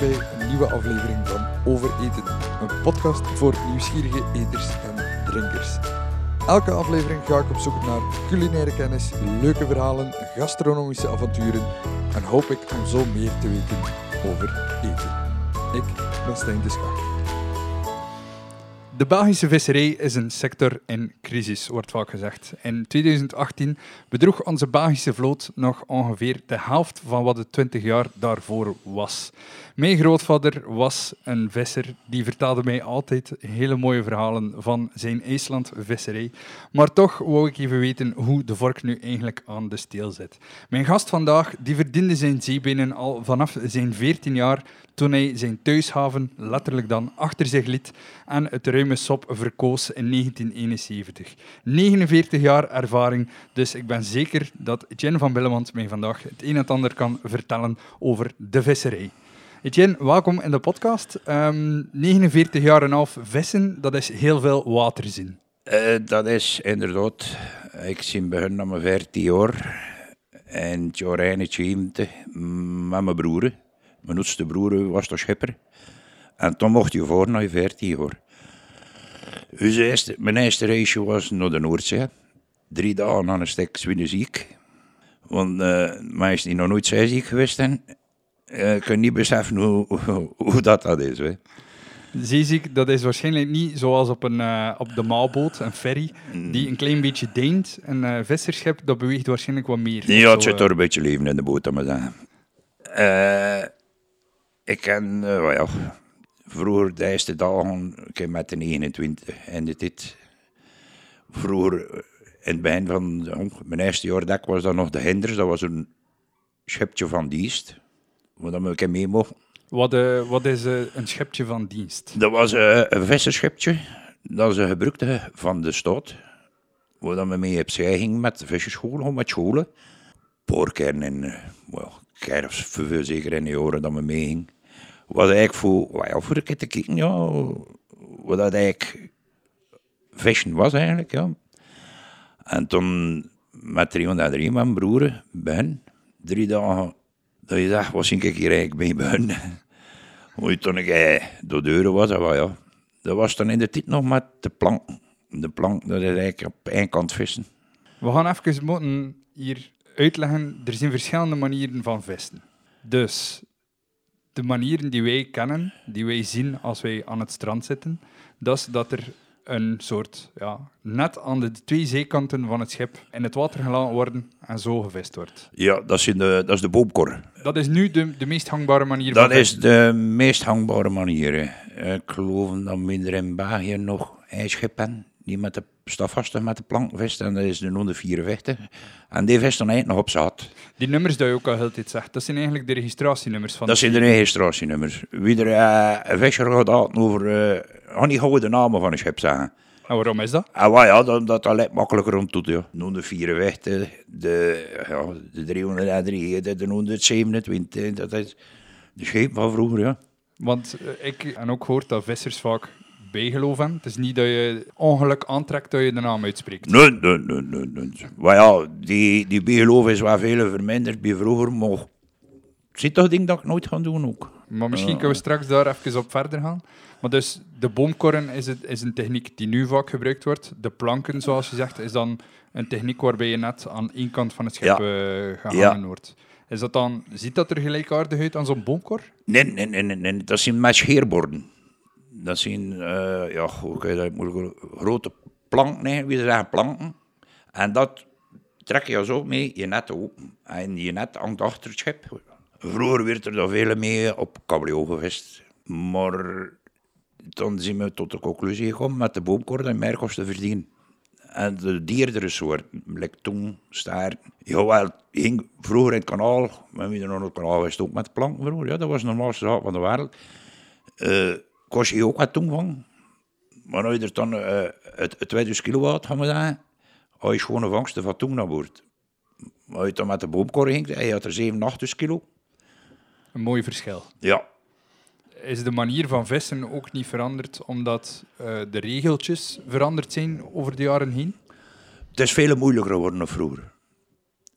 bij een nieuwe aflevering van Over Eten, een podcast voor nieuwsgierige eters en drinkers. Elke aflevering ga ik op zoek naar culinaire kennis, leuke verhalen, gastronomische avonturen en hoop ik om zo meer te weten over eten. Ik ben Stijn de Schacht. De Belgische visserij is een sector in crisis, wordt vaak gezegd. In 2018 bedroeg onze Belgische vloot nog ongeveer de helft van wat het 20 jaar daarvoor was. Mijn grootvader was een visser, die vertelde mij altijd hele mooie verhalen van zijn IJsland-visserij. Maar toch wou ik even weten hoe de vork nu eigenlijk aan de steel zit. Mijn gast vandaag die verdiende zijn zeebenen al vanaf zijn 14 jaar toen hij zijn thuishaven letterlijk dan achter zich liet en het ruime sop verkoos in 1971. 49 jaar ervaring, dus ik ben zeker dat Etienne van Billemans mij vandaag het een en ander kan vertellen over de visserij. Etienne, welkom in de podcast. Um, 49 jaar en half vissen, dat is heel veel water zien. Uh, dat is inderdaad. Ik zie begin naar mijn 14 jaar. En het jaar 21 met mijn broer. Mijn oudste broer was de schipper. En toen mocht je voor naar je 14 jaar. Dus eerste, mijn eerste reisje was naar de Noordzee. Drie dagen aan een stuk ziek. Want uh, mij is die nog nooit zeeziek geweest. En uh, ik kan niet beseffen hoe, hoe, hoe dat, dat is. Hè. Zeeziek, dat is waarschijnlijk niet zoals op, een, uh, op de maalboot, een ferry, die een klein beetje deent. Een uh, visserschip, dat beweegt waarschijnlijk wat meer. Ja, het zit toch een beetje leven in de boot, dat maar zeggen. ik ken, ja, vroeger de eerste dagen, ik met de 29 en dit. Vroeger, in het begin van mijn eerste jaar dek was dat nog de Hinders, dat was een schipje van dienst waar we een mee mochten. Wat, uh, wat is uh, een schepje van dienst? Dat was uh, een visserschepje. Dat ze gebruikte van de stad. Waar we mee op zee gingen met visserscholen, met scholen. Poorkern en well, kerfs, zeker in de jaren dat we mee gingen. Wat eigenlijk voor, well, voor keer te ja, wat dat eigenlijk vissen was eigenlijk, ja. En toen met 303 mijn broer, Ben, drie dagen dat je dacht, zie ik hier eigenlijk mee begonnen? Hoe toen ik door de deuren was, dat, ja, dat was dan in de tijd nog met de plank. De plank, dat is eigenlijk op één kant vissen. We gaan even moeten hier uitleggen, er zijn verschillende manieren van vissen. Dus de manieren die wij kennen, die wij zien als wij aan het strand zitten, dat is dat er een soort ja, net aan de twee zeekanten van het schip in het water gelaten worden en zo gevist wordt. Ja, dat is, de, dat is de boomkor. Dat is nu de, de meest hangbare manier Dat is de meest hangbare manier. Ik geloof dat we er in België nog hebben die met de stafvaste met de plank vist en dat is de 154. En die vist dan eigenlijk nog op zaad. Die nummers die je ook al heel tijd zegt, dat zijn eigenlijk de registratienommers van Dat zijn de registratienummers. Wie er uh, een visser gaat over, uh, ga niet gewoon de namen van een schip zeggen. En waarom is dat? Ah, well, ja, dat, dat, dat lijkt makkelijker om te doen. Ja. De 54, de, ja, de 303, de, de 127, dat is de scheep van vroeger, ja. Want uh, ik heb ook gehoord dat vissers vaak bijgeloof hebben. Het is niet dat je ongeluk aantrekt dat je de naam uitspreekt. Nee, nee, nee. nee, nee. Maar ja, die, die bijgeloof is wel veel verminderd bij vroeger, maar het zit toch ding dat ik nooit ga doen ook. Maar misschien kunnen we straks daar even op verder gaan. Maar dus, de boomkorren is, het, is een techniek die nu vaak gebruikt wordt. De planken, zoals je zegt, is dan een techniek waarbij je net aan één kant van het schip ja. uh, gehangen ja. wordt. Is dat dan, ziet dat er gelijkaardig uit aan zo'n boomkor? Nee, nee, nee, nee, nee. dat zijn met scheerborden. Dat zijn, uh, ja, hoe kan je dat grote planken, wie zeggen planken. En dat trek je zo mee, je net open. En je net hangt achter het schip. Vroeger werd er dan veel mee op kabeljauw gevist. Maar toen zijn we tot de conclusie gekomen met de boomkort en meer kosten verdienen. En de dierdere soort, like tong, staart. Jawel, ging vroeger in het kanaal, maar we nog het kanaal ook met planken vroeger. Ja, dat was de normaalste zaak van de wereld. Uh, kost je ook wat van. Maar als je er dan uh, het, het 2000 kilowatt, gaan we als je gewoon een vangsten van tong naar boord. Maar als je dan met de boomkor ging, je had er 7, 8 kilo. Een mooi verschil. Ja. Is de manier van vissen ook niet veranderd omdat uh, de regeltjes veranderd zijn over de jaren heen? Het is veel moeilijker geworden dan vroeger.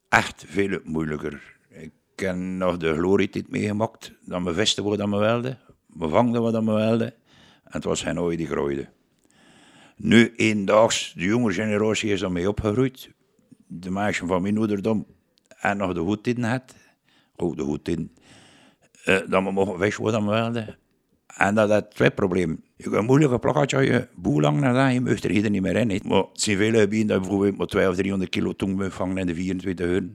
Echt veel moeilijker. Ik heb nog de glorietijd meegemaakt. Dat we vesten wat we wilden. We vangden wat we wilden. En het was geen ooit die groeide. Nu, eendaags, de jonge generatie is daarmee opgegroeid. De meisjes van mijn ouderdom en nog de goed in had. Ook de goed in. Uh, dat we mogen vesten wat we wilden. En dat had twee problemen. Je kan moeilijk een plakkaatje je boel lang naar dat, je mag er niet meer in. Niet. Maar het zijn veel gebieden dat bijvoorbeeld maar 200 of 300 kilo tong vangen in de 24 uur.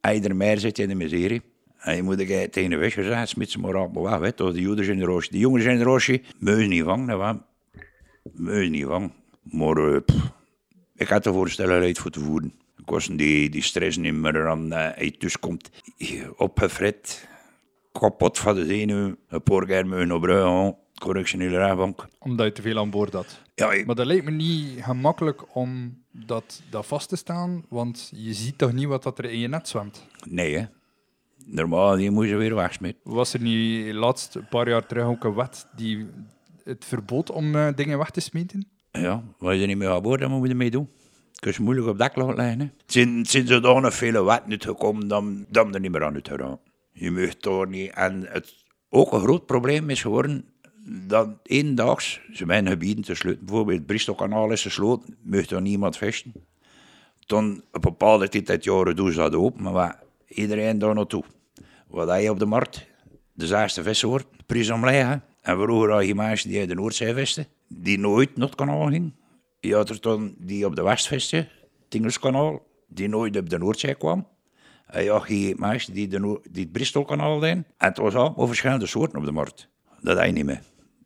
Als je er meer zit, in de miserie. Je moet tegen de zeggen, smit ze maar op, maar weg, toch, de oude generatie. Die jonge generatie, moet niet vangen, wat? Moet niet vangen. Maar uh, ik had ervoor uit voor te voeden. Kosten die, die stress niet meer aan hij tussenkomt. Opgefret, kapot van de zenuw, een paar keer met een brug correctionele rechtbank. Omdat je te veel aan boord had. Ja, ik, Maar dat lijkt me niet gemakkelijk om dat, dat vast te staan, want je ziet toch niet wat dat er in je net zwemt. nee hè. Normaal, die moet je weer wegsmeten. Was er niet laatst, een paar jaar terug, ook een wet die het verbood om eh, dingen weg te smeten? Ja, als je er niet mee aan boord, dan moet je ermee doen. Kun je moeilijk op dak hè. Het zijn, het zijn zodanig vele wetten uitgekomen dan, dan er niet meer aan uit te raken. Je mag toch niet. En het ook een groot probleem is geworden dat eendaags, ze mijn gebieden te sluiten, bijvoorbeeld het Bristolkanaal is gesloten, mag er niemand vesten. Toen, op een bepaalde tijd uit jaren doen ze dat open, maar iedereen daar naartoe. Wat hij op de markt, de zaaiste vissen wordt, prijs omleggen. En vroeger had je mensen die uit de Noordzee vesten, die nooit naar het kanaal gingen. Je had er toen die op de West vesten, het Engelskanaal, die nooit op de Noordzee kwam. En je had je mensen die, de die het Bristolkanaal deden. En het was allemaal verschillende soorten op de markt. Dat je niet meer.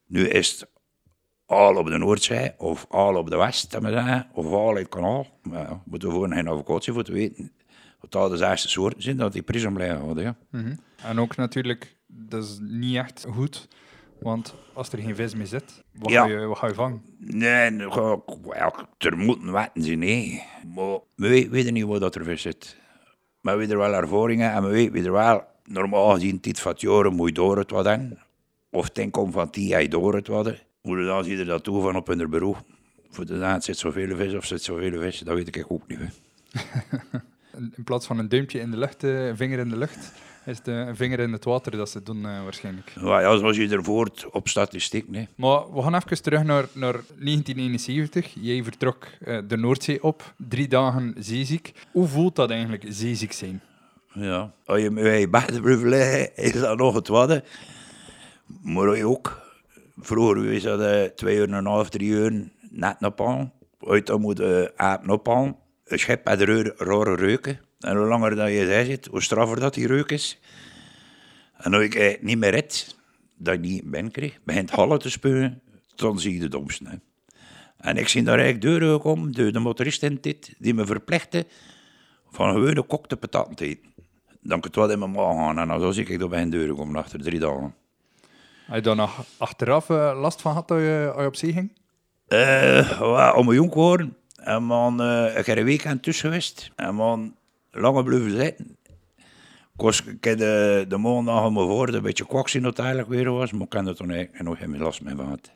Nu is het al op de Noordzee, of al op de West, of al in het kanaal. Maar ja, we moeten gewoon geen vakantie voor te weten wat dat de zesde soorten zijn, dat die prijs blijven houden. Ja. En ook natuurlijk, dat is niet echt goed, want als er geen vis meer zit, wat, Ja. ga, je, wat ga je vangen? Nee, wel, er moeten wetten zijn, nee. Maar we we- weten niet wat dat er vis zit. Maar we er wel ervaringen en we weten wel, normaal gezien, dit van het jaren moet je door het wat aan. Of ten komt van die hij door het wat. Hoe dan zie je dat toe van op hun bureau. Voor de zaad zit zoveel vis of zit zoveel vis, dat weet ik ook niet. In plaats van een duimpje in de lucht, eh, een vinger in de lucht, is het eh, een vinger in het water dat ze doen eh, waarschijnlijk. Ja, zoals je er voort op statistiek, nee. Maar we gaan even terug naar, naar 1971. Jij vertrok de Noordzee op, drie dagen zeeziek. Hoe voelt dat eigenlijk, zeeziek zijn? Ja, als je met je is dat nog het wadden. Maar als je ook, vroeger was dat twee uur en een half, drie uur net naar pan. Uit dan moet aap naar pan. Een schip met rare, rare reuken. En hoe langer dat je daar zit, hoe straffer dat die reuk is. En als ik niet meer red, dat ik niet ben kreeg, begint hallen te spuwen, dan zie je de domste. hè. En ik zie daar eigenlijk deuren gekomen, de, de motorist in dit, die me verplichten van gewone gekokte pataten te eten. Dan kan het wat in mijn maag gaan. En dan zo zie ik dat bij een deur komen achter drie dagen. Heb je daar nog achteraf eh, last van gehad dat je, als je op zee ging? Eh, wel, om mijn jong geworden. En man, eh, ik heb een weekend tussen geweest. En man, langer blijven zitten. Ik, was, ik heb de, de maandag om me voor een beetje kwaks in het eigenlijk weer was. Maar ik kan er toen eigenlijk nog geen last mee gehad.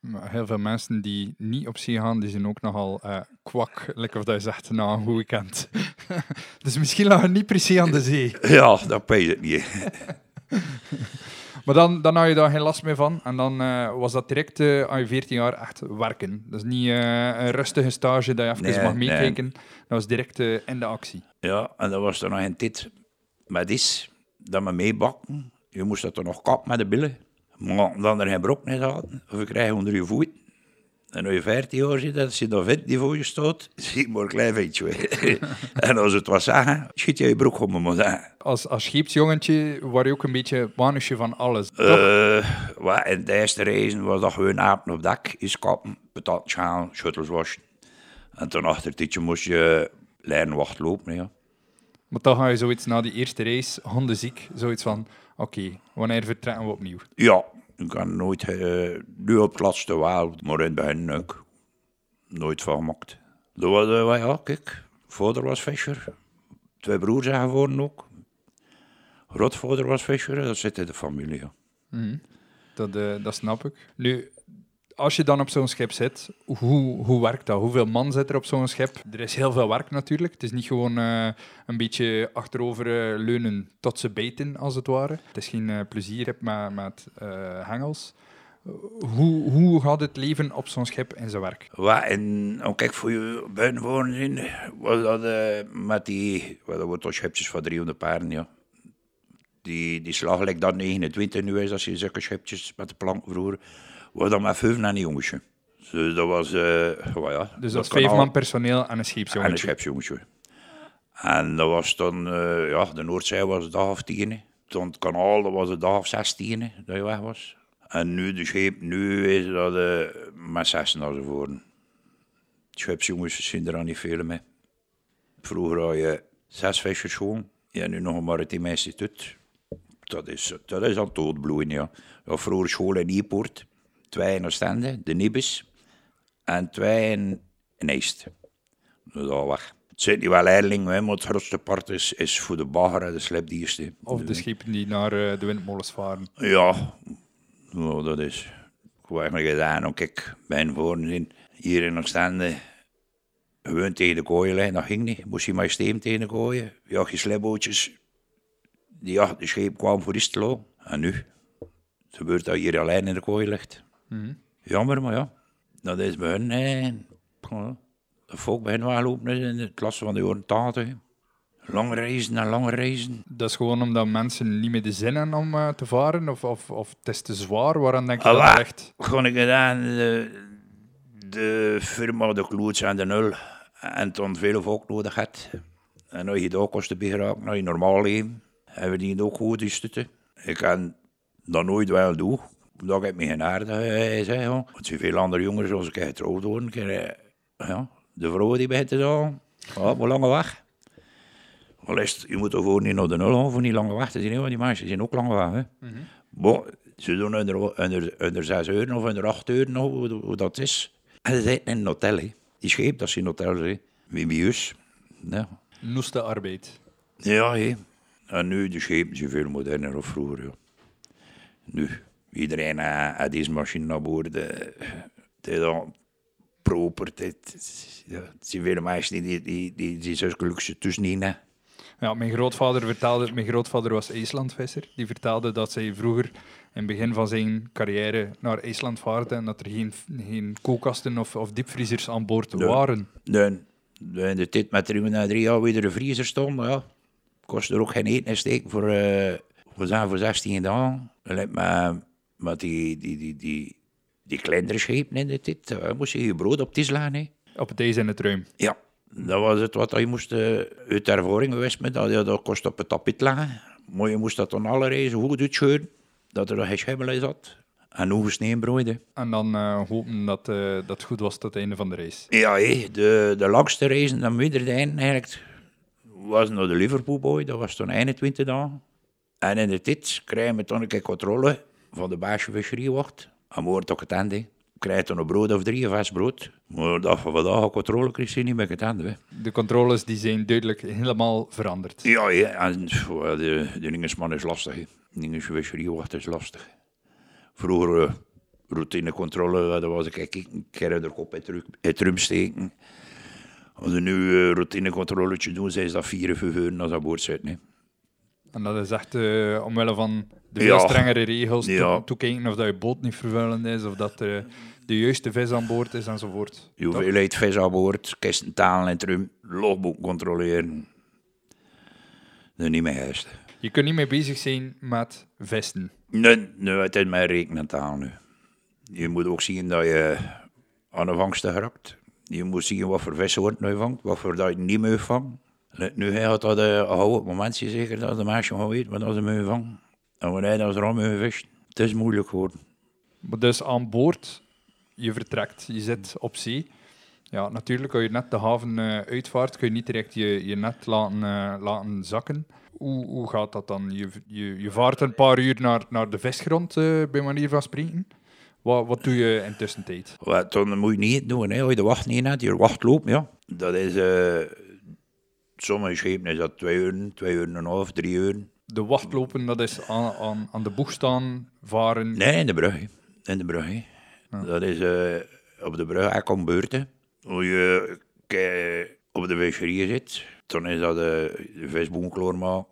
Maar heel veel mensen die niet op zee gaan, die zijn ook nogal eh, kwak, lekker of dat je zegt, na een goed weekend. dus misschien lag het niet precies aan de zee. Ja, dat pees ik niet. Maar dan, dan had je daar geen last meer van. En dan eh, was dat direct eh, aan je 14 jaar echt werken. Dat is niet eh, een rustige stage dat je even Nee, mag nee. meekijken. Dat was direct in de actie. Ja, en dat was er nog een tijd met is, dat we meebakken. Je moest dat er nog kap met de billen. Maar dan er geen brok in hadden, of je krijgt onder je voet. En als je 14 jaar zit, als je dan vindt die voor je zie je maar een klein beetje. en als het was zeggen, schiet je je broek om me zeggen. Als, als scheepsjongetje was je ook een beetje manusje van alles. Eh, wat, in de eerste reizen was dat gewoon apen op dak, is kappen, patat schalen, shuttles wassen. En toen achter het moest je leren wacht lopen, ja. Maar dan ga je zoiets na die eerste race, hondenziek, zoiets van, oké, wanneer vertrekken we opnieuw? Ja, ik kan nooit, eh, nu op het laatste wel, maar in het begin ook nooit van gemaakt. Dat was, wel, ja, kijk, vader was visser, twee broers zijn geworden ook. Grootvader was visser, dat zit in de familie. Ja. Dat, eh, dat snap ik. Nu, als je dan op zo'n schip zit, hoe, hoe werkt dat? Hoeveel man zit er op zo'n schip? Er is heel veel werk natuurlijk. Het is niet gewoon eh, een beetje achterover eh, leunen tot ze bijten, als het ware. Het is geen uh, plezier met, met hengels. Hoe, hoe gaat het leven op zo'n schip in zijn werk? Wat, en oh, kijk, voor je buitenwoorden in, was dat met die, wat dat wordt schipjes van 300 paarden, ja. Die, die slag dat 29 nu is, als je zulke schipjes met de plank vroeger was dat met vijf en een jongetje. Dus dat was... Uh, ja, dus dat, vijf man personeel en een scheepsjongetje? En een scheepsjongetje. En dat was dan... Uh, ja, de Noordzee was dag of tien. Toen het kanaal, dat was de dag of zestien dat je weg was. En nu, de scheep, nu is dat uh, met zessen als voren. Scheepsjongens zijn er al niet veel mee. Vroeger had je zes visjes gewoon. Ja, nu nog een maritiem instituut. Dat is, dat is al doodbloeien, ja. ja vroeger school in Nieuwpoort twee in Oostende, de Nibus, en twee in, in. Dus dat weg. Het zit niet wel Eiling, maar het grootste part is, is voor de bagger en de slepdierste. Of de schepen die naar uh, de windmolens varen. Ja, nou, dat is gewoon gedaan. Ook ik ben voor hier in Oostende gewoon tegen de kooien liggen, dat ging niet. Moest je maar steen tegen de kooien. Ja, je slepbootjes. Die, ja, de scheep kwam voor Istelo. En nu? Het gebeurt dat hier alleen in de kooi ligt. Mm. Jammer, maar ja, dat is bij hun. Eh, de volk bij hen lopen in de klasse van de jaren 80. Lange reizen en lange reizen. Dat is gewoon omdat mensen niet meer de zin hebben om uh, te varen? Of, of, of het is te zwaar? Waaraan denk je ah, dat echt? Gewoon ik gedaan, de, de firma, de kloets en de nul. En toen veel volk nodig had. En als je daar kosten geraakt, naar je normaal leven, hebben die ook goed stutten. Ik kan dat nooit wel doen dat ik me geen aarde zei. Ja. Want veel andere jongeren zoals ik getrouwd worden. Ja, de vrouw die bij te doen. Ja, hoe lange weg? Is je moet toch niet naar de nul voor niet lange weg te zien. Want die mensen zijn ook lange weg. Hè. Mm -hmm. bon, ze doen onder, onder, onder 6 euro of onder 8 euro, hoe, hoe dat is. En dat is in een hotel. Hè. Die scheep, dat is een hotel. Hè. Wimius. Ja. Noeste arbeid. Ja, hè. En nu, de schepen zijn veel moderner of vroeger. Ja. Nu, Iedereen had deze machine naar boord. Het is dan proper. Het zijn veel mensen die, die, die, die zulke luxe tussen niet Ja, mijn grootvader vertelde, mijn grootvader was IJslandvisser. Die vertelde dat zij vroeger in het begin van zijn carrière naar IJsland vaarde en dat er geen, geen koelkasten of, of diepvriezers aan boord waren. Nee, in de tijd met drie, drie jaar weer een vriezer stond, ja, kost er ook geen eten en steken voor, uh, voor, voor 16 dagen. Maar maar die, die, die, die, die kleinere schepen in de tijd, uh, moest je je brood op het slaan. Op het ijs in het ruim? Ja, dat was het wat je moest uh, uit ervaring geweest met. Dat, dat kost op het tapijt leggen. Maar je moest dat dan alle reizen goed uitscheuren, dat er geen schimmel in zat. En hoe sneeuwbrood. En dan uh, hopen dat uh, dat goed was tot het einde van de race. Ja, hé, de, de langste race dan weer de einde eigenlijk was naar de Liverpool Boy. Dat was toen 21 dagen. En in de tijd krijgen we toen een keer controle van de baasje wordt. En wordt ook het einde. Krijg je een brood of drie, vast brood. Maar dat van vandaag controle krijg je niet met het einde. De controles die zijn duidelijk helemaal veranderd. Ja, ja en de, de Dingesman is lastig. Dingesvisserie wordt is lastig. Vroeger uh, routinecontrole, dat was ik een keer de kop het rum steken. Als we nu uh, routinecontroletje doen, zijn dat vier, vijf uur als dat boord zit. Nee. En dat is echt uh, omwille van de veel strengere regels, ja. toekijken of dat je boot niet vervuilend is, of dat er de juiste vis aan boord is enzovoort. Je hoeveelheid vis aan boord, kisten, talen en trum, logboek controleren. Dat is niet meer juist. Je kunt niet meer bezig zijn met vesten. Nee, nee het is mijn rekenentaal nu. Je moet ook zien dat je aan de vangsten geraakt. Je moet zien wat voor vissen wordt nu vangt, wat voor dat je niet meer vangt. Nu had dat uh, een het momentje zeker dat de meisje gewoon weet wat ze mee vangen. En dat ze erom mee vischen. Het is moeilijk geworden. Maar dus aan boord, je vertrekt, je zit op zee. Ja, natuurlijk, als je net de haven uh, uitvaart, kun je niet direct je, je net laten, uh, laten zakken. Hoe, hoe gaat dat dan? Je, je, je vaart een paar uur naar, naar de visgrond, uh, bij manier van spreken. Wat, wat doe je in tussentijd? Wat, dan moet je niet doen. Hè. Als je de wacht niet hebt, je wachtloop, ja. Dat is sommige schepen is dat twee uur, twee uur en een half, drie uur. De wachtlopen, dat is aan, aan, aan de boeg staan, varen? Nee, in de brug. In de brug. Dat is eh, op de brug, hij komt beurten. Hoe je op de visserie zit, dan is dat de, de visboom klaarmaken,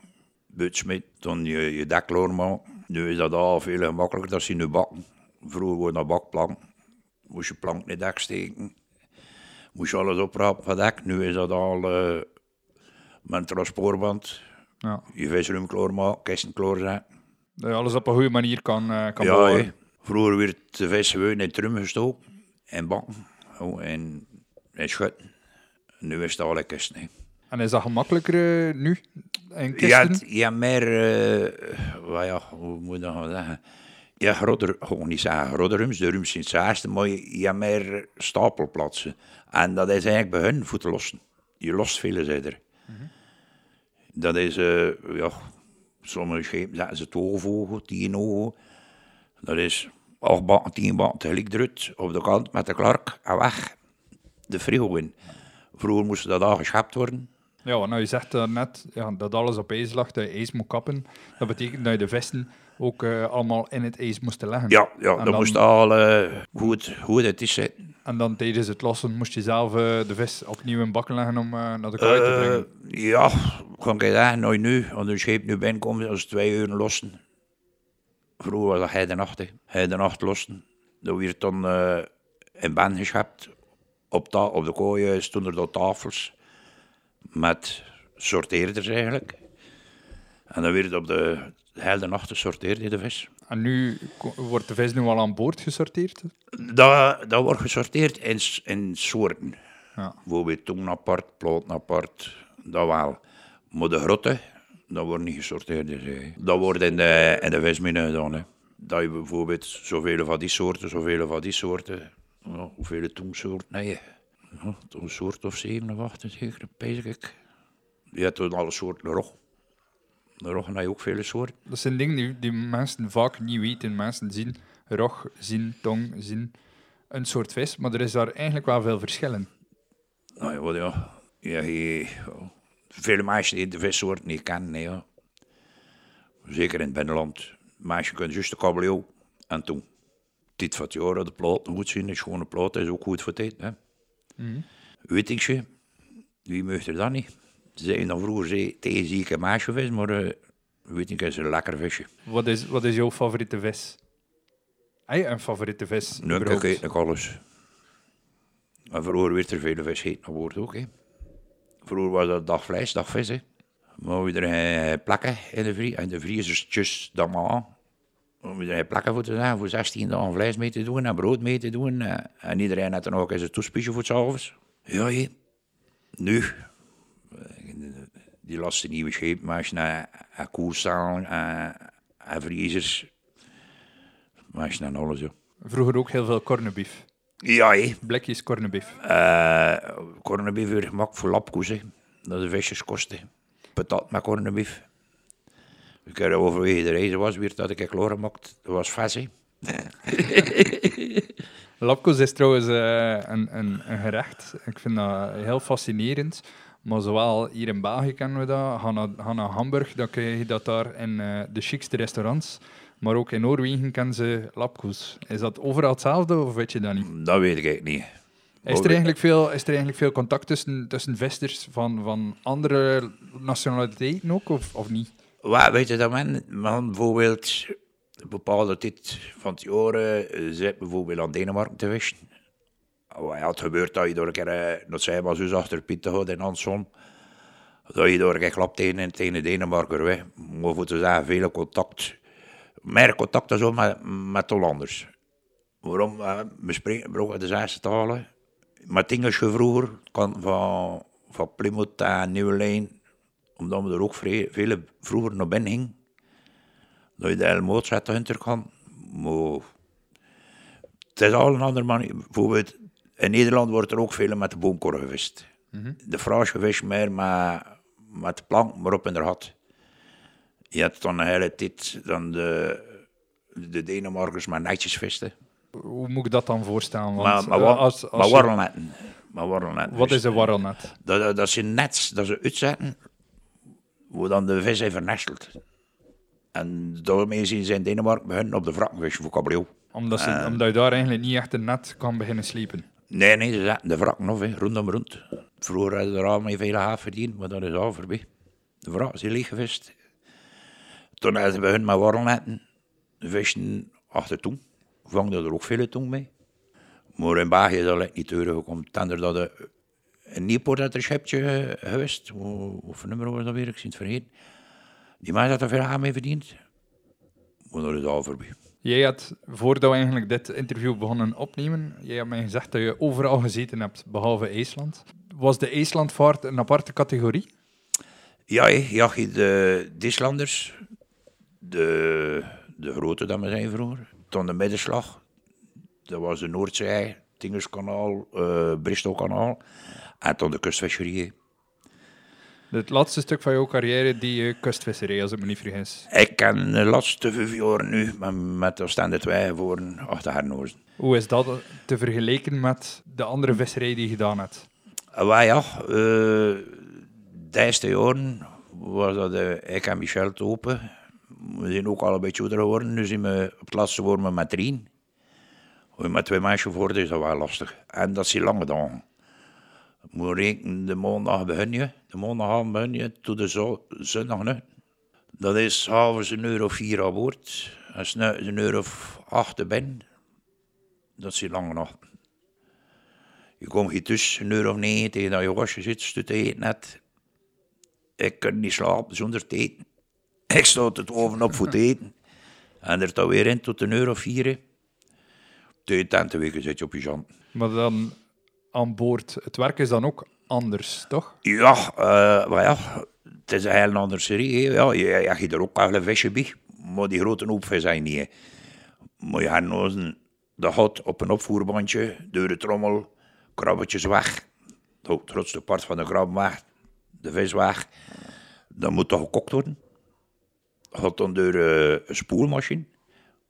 butsmit, dan je, je dek klaarmaken. Nu is dat al veel gemakkelijker dan je nu bakken. Vroeger wordt dat bakplank. Moest je plank in dek steken. Moest je alles oprapen van dek. Nu is dat al eh, met een transportband. Ja. Je visrum klaarmaken, kisten klaarzetten. Dat je alles op een goede manier kan, eh, kan Ja, vroeger werd de vis gewoon in het trum gestoken en bakken oh, en, en schutten. Nu is het al een kist. hè. En is dat gemakkelijker eh, nu? In Je hebt, kisten? je hebt meer, wat ja, hoe moet je dat gaan zeggen? Ja, groter, gewoon niet zeggen grote rums, de rums zijn het maar je, meer stapelplaatsen. En dat is eigenlijk bij hun voor te lossen. Je lost veel er. Dat is, eh, ja, sommige schepen zetten ze 12 ogen, 10 ogen. Dat is 8 bakken, 10 bakken tegelijk druk op de kant met de klark en weg. De frigo in. Vroeger moesten dat al geschept worden. Ja, nou, je zegt uh, net ja, dat alles op ijs lag, dat je ijs moet kappen. Dat betekent dat je de vesten ook eh, allemaal in het ijs moest leggen. Ja, ja En dat dan- moest al eh, goed, goed het is zitten. En dan tijdens het lossen moest je zelf eh, de vis opnieuw in bakken leggen om naar de kaai te brengen. ja, kan ik zeggen, nou nu, als een scheep nu binnenkomt, als twee uur lossen. Vroeger was dat hij de nacht, hij de nacht lossen. Dan werd dan in ben geschept. Op, ta op de kooi stonden er tafels met sorteerders eigenlijk. En dan werd op de hele nacht gesorteerd de vis. En nu wordt de vis nu al aan boord gesorteerd. Dat, dat wordt gesorteerd in, in soorten. Ja. Bijvoorbeeld tong apart, ploot apart, dat wel. Maar de grotten, dat wordt niet gesorteerd. Dus, dat wordt in de, in de vismine gedaan. Hè. Dat je bijvoorbeeld zoveel van die soorten, zoveel van die soorten. Ja, hoeveel tongsoorten? Nee, ja, een soort of zeven of acht, zeker, pees ik. Je hebt toen alle soorten rog. De rog heb je ook vele soorten. Dat zijn dingen die, die mensen vaak niet weten. Mensen zien rog, zien tong, zien een soort vis, maar er is daar eigenlijk wel veel verschil in. Nou ja, wat ja. ja. Vele meisjes die de vissoort niet kennen, ja. Zeker in het binnenland. Meisjes kunnen juist de kabeljauw en toen. Dit van het jaar, de plaat goed zien, een schone plaat is ook goed voor tijd. Hè. Weet ik je, wie mocht er dan niet? Ze zeiden dan vroeger zei, tegen zieke meisjevis, maar eh, weet ik, is een lekker visje. Wat is, wat is jouw favoriete vis? Heb je een favoriete vis? Nu überhaupt? kijk ik alles. Maar vroeger werd er veel vis gegeten aan boord ook. Hè. Vroeger was dat dag vlees, dag vis. Hè. Maar we er eh, plakken in de vries. En de vriezertjes dan maar we er plakken voor te zeggen, voor 16 dagen vlees mee te doen en brood mee te doen. eh, En iedereen had dan ook eens een toespiesje voor het avonds. Ja, hé. Nu. Eh, Die laatste nieuwe je naar naar koers staan en, en vriezers. Maar naar alles, ja. Vroeger ook heel veel cornebief. Ja, hé. Blikjes cornebief. Uh, cornebief weer gemaakt voor lapkoes, hè. Dat is visjeskosten. Patat met cornebief. Ik heb overwege de reizen was weer dat ik het klaargemaakt. Dat was vis, hè. Lapkoes is trouwens eh, een, een, een gerecht. Ik vind dat heel fascinerend. Maar zowel hier in België kennen we dat. Ga naar, ga naar Hamburg, dan krijg je dat daar in eh, de chicste restaurants. Maar ook in Noorwegen kennen ze lapkoes. Is dat overal hetzelfde of weet je dat niet? Dat weet ik eigenlijk niet. Is er eigenlijk veel, is er eigenlijk veel contact tussen, tussen vesters van, van andere nationaliteiten ook, of, of niet? Wat, weet je dat men, men bijvoorbeeld een bepaalde tijd van het jaar eh, zit bijvoorbeeld aan Denemarken te vissen. Ja, het gebeurt dat je door een keer, eh, dat zij maar zo achter Piet te houden in Anson, dat je door een keer klapt tegen, tegen Denemarken weg. Maar voor te zeggen, veel contact, meer contact dan zo met, met Hollanders. Waarom? Eh, we spreken brokken de zesde talen. Met Engelsje vroeger, kan van, van Plymouth en Nieuwe Lijn, omdat we er ook vrij, veel vroeger naar binnen gingen. Dat je de hele Mozart hunter kan. Maar het is al een andere manier. Bijvoorbeeld, in Nederland wordt er ook veel met de boomkorren gevist. De Frans gevist meer met, met de plank, maar op in de had. Je hebt dan een hele tijd dan de, de Denemarkers maar netjes visten. Hoe moet ik dat dan voorstellen? Want, Maar, maar, eh, als, als maar warrelnetten. Maar warrelnetten. wat is een warrelnet? Dat, dat, dat zijn nets dat ze uitzetten, waar dan de vis heeft vernesteld. En daarmee zien ze in Denemarken beginnen op de wrakken vissen voor kabeljauw. Omdat, ze, Eh. omdat je daar eigenlijk niet echt een net kan beginnen slepen. Nee, nee, ze zetten de wrakken af, hè, rondom rond. Vroeger hadden ze er al mee veel haaf verdiend, maar dat is al voorbij. De wrakken zijn leeg geweest. Toen hadden ze begonnen met warrelnetten, vissen achter toen. Vangden er ook veel toen mee. Maar in België is dat niet teruggekomen. Tender dat de, in Nieuwpoort had een schepje geweest. Hoeveel nummer was dat weer? Ik zie het vergeten. Die man had er veel aan mee verdiend. Maar dat is al voorbij. Jij had, voordat we eigenlijk dit interview begonnen opnemen, jij had mij gezegd dat je overal gezeten hebt, behalve IJsland. Was de IJslandvaart een aparte categorie? Ja, ja, de Dislanders, de, de grote dat we zijn vroeger, toen de middenslag, dat was de Noordzee, Tingerskanaal, eh Bristolkanaal, en toen de kustvisserij. Het laatste stuk van jouw carrière, die eh, kustvisserij, als ik me niet vergis. Ik ken de laatste vijf jaar nu met, met de stande twee voor achter Hernozen. Hoe is dat te vergelijken met de andere visserij die je gedaan hebt? En wij ja, eh, de eerste jaren was dat eh, ik en Michel te open. We zijn ook al een beetje ouder geworden. Nu zijn we op het laatste worden met je met twee mensen voor is dat wel lastig. En dat zijn lange dagen. Moet rekenen, de maandag begin je. De maandagavond begin je tot de zo- zondag nu. Dat is s'avonds een euro vier aan boord. En s'nachts een euro of acht binnen. Dat zijn lange nachten. Je komt hier tussen een uur of negen tegen dat je wasje zit, te eten net. Ik kan niet slapen zonder te eten. Ik sta het oven op voor te eten. En er dan weer in tot een uur of vier. Twee tentenweken zit je op je zand. Maar dan aan boord, het werk is dan ook anders, toch? Ja, eh, maar ja, het is een heel andere serie. Ja, je, hebt er ook wel een visje bij, maar die grote hoopvis zijn niet. hè. Maar je hebt op een opvoerbandje, door de trommel, krabbetjes weg. Het grootste part van de krab weg, de vis weg. Dan moet dat gekookt worden. Dat gaat dan door eh, een spoelmachine,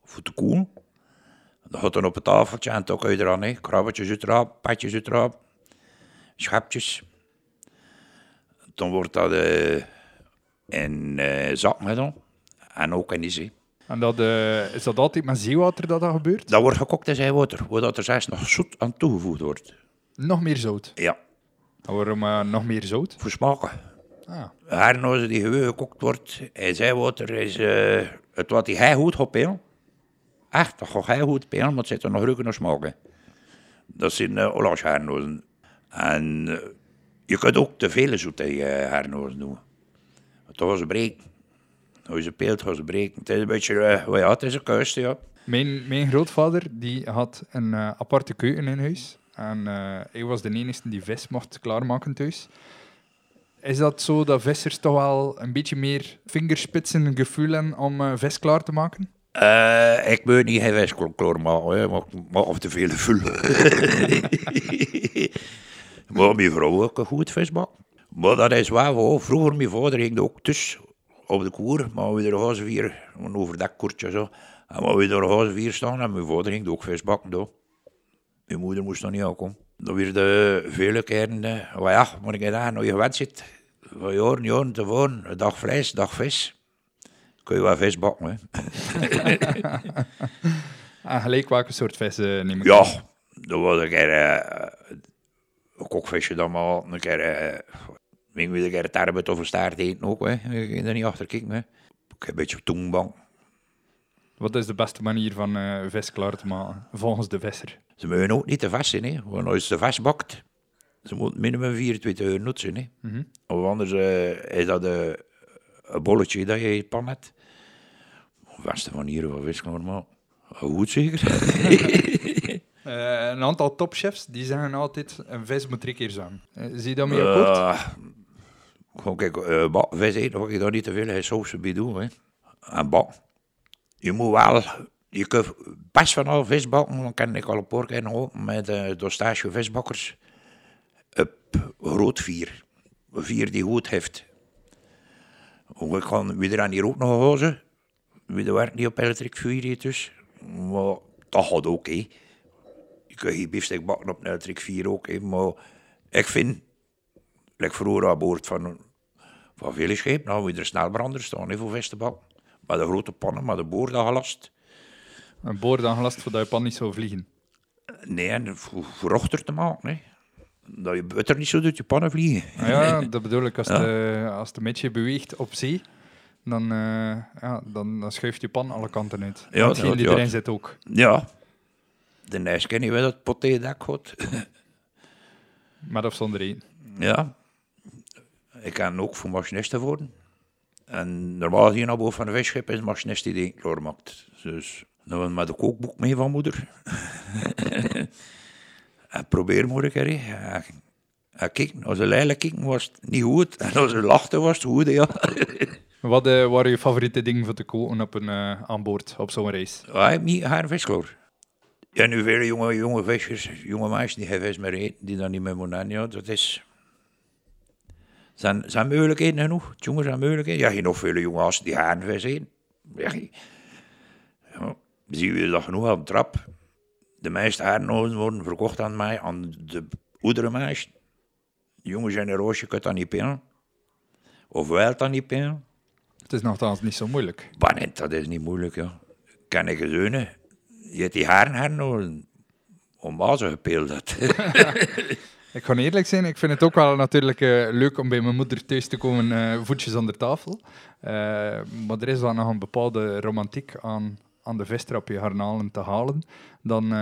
voor te koelen. Dat gaat dan op het tafeltje en kun je eraan, krabbetjes uiteraard, patjes uiteraard, schepjes. Dan wordt dat eh, in eh zakken gedaan. En ook in die zee. En dat, eh, is dat altijd met zeewater dat dat gebeurt? Dat wordt gekookt in zeewater, waar er zelfs nog zoet aan toegevoegd wordt. Nog meer zout. Ja, En Waarom nog meer zout? voor smaken. Ah. Hernozen die gewoon gekookt wordt in zeewater is het wat die hij goed gaat. Echt, dat gaat hij goed pelen, maar het zit er nog ruiken nog smaken. Dat zijn uh. En eh, je kunt ook te veel zoet in je hernozen doen. Want dan gaan ze breken. Als je ze peelt, gaan ze breken. Het is een beetje, well, ja, het is een keuze, ja. Mijn, mijn grootvader die had een eh, aparte keuken in huis. En eh, hij was de enige die vis mocht klaarmaken thuis. Is dat zo dat vissers toch wel een beetje meer vingerspitsen gevoel hebben om vis klaar te maken? Eh, ik moet niet geen wijskloor maken, hè, maar ik maak of te veel vul. maar mijn vrouw ook een goed visbak. Maar dat is waar, hoor. vroeger mijn vader ging ook dus op de koer, maar we er gaan vier, een overdekt koertje zo. En maar we er gaan vier staan en mijn vader ging ook visbakken door. Mijn moeder moest nog niet aankomen. Dan weer de vele keren, eh, maar ja, moet ik daar nog je gewend zit. Van jaren, jaren tevoren, een dag vlees, dag vis. Kun je wel vis bakken, hè. En gelijk welke soort vis eh, neem ik Ja, dat was een keer eh, kokvisje dan maar, een keer, ik weet een keer of een staart eten ook, hè. Ik ging er niet achter kijken, hè. Ik heb een beetje toenbank. Wat is de beste manier van eh, vis klaar te maken, volgens de visser? Ze mogen ook niet te vast zijn, hè. Want als je ze vastbakt, ze moeten minimum 24 uur nut zijn, hè. Mhm. Of anders eh, is dat een bolletje dat je in je pan hebt. De beste manier van vis klaar maken. Goed zeker. Eh, een aantal topchefs die zeggen altijd: een vis moet drie keer zijn. Eh, zie je daarmee akkoord? Uh, gewoon kijk, uh, vis eten, wat ik daar niet te veel saus bij doen. Hè. En bak. Je moet wel, je kunt best van al vis bakken, dan kan ik al een paar keer met uh, dostage visbakkers. Op groot vier. Vier die goed heeft. Ik kan wie er aan hier ook nog hozen. Wie er werkt niet op elektrisch vuur dus. Maar dat gaat ook, hè. Je kunt geen biefstuk bakken op een elektrisch vuur ook, hè. Maar ik vind, like vroeger aan boord van, van vele schepen, nou, we er snelbrander staan hè, voor bakken. Met de grote pannen, met de boord gelast. Een boor dan gelast voordat je pan niet zou vliegen. Nee, en voor, voor ochter te maken, hè. Dat je butter niet zo doet je pannen vliegen. Ah ja, dat bedoel ik. Als, Ja. de, als de metje beweegt op zee, dan, eh, ja, dan, dan schuift je pan alle kanten uit. Ja, Hetgeen dat- die erin zit ook. Ja. De neus je wel dat poté dak gaat. Met of zonder eten. Ja. Ik kan ook voor machinisten worden. En normaal hier naar boven van de visschip is een machinist die die klaarmaakt. Dus dan hebben we met een kookboek mee van moeder. en probeer ik hè. En, kijk, als ze lelijk kijken was het niet goed. En als ze lachten was het goed, ja. Wat eh, waren je favoriete dingen voor te koken op een, eh, aan boord op zo'n reis? Hij heeft niet haar. Ja, nu vele jonge, jonge jonge meisjes die geen vis meer eten, die dan niet meer moeten eten. Ja, dat is... Zijn, zijn mogelijkheden genoeg? Jongens, zijn mogelijkheden? Ja, je nog vele jonge gasten die haar vis eten. Ja, ja, zie je dat genoeg aan de trap. De meeste haarnozen worden verkocht aan mij, aan de oudere meisjes. De jonge generatie kan dat niet pinnen. Of wel dat niet pinnen. Het is nogthans niet zo moeilijk. Maar nee, dat is niet moeilijk, ja. Kan ik gezeunen. Je hebt die haren. Om bazen gepeeld dat. Ik ga eerlijk zijn, ik vind het ook wel natuurlijk eh, leuk om bij mijn moeder thuis te komen, eh, voetjes onder tafel. Eh, maar er is dan nog een bepaalde romantiek aan, aan de vistrapje garnalen te halen, dan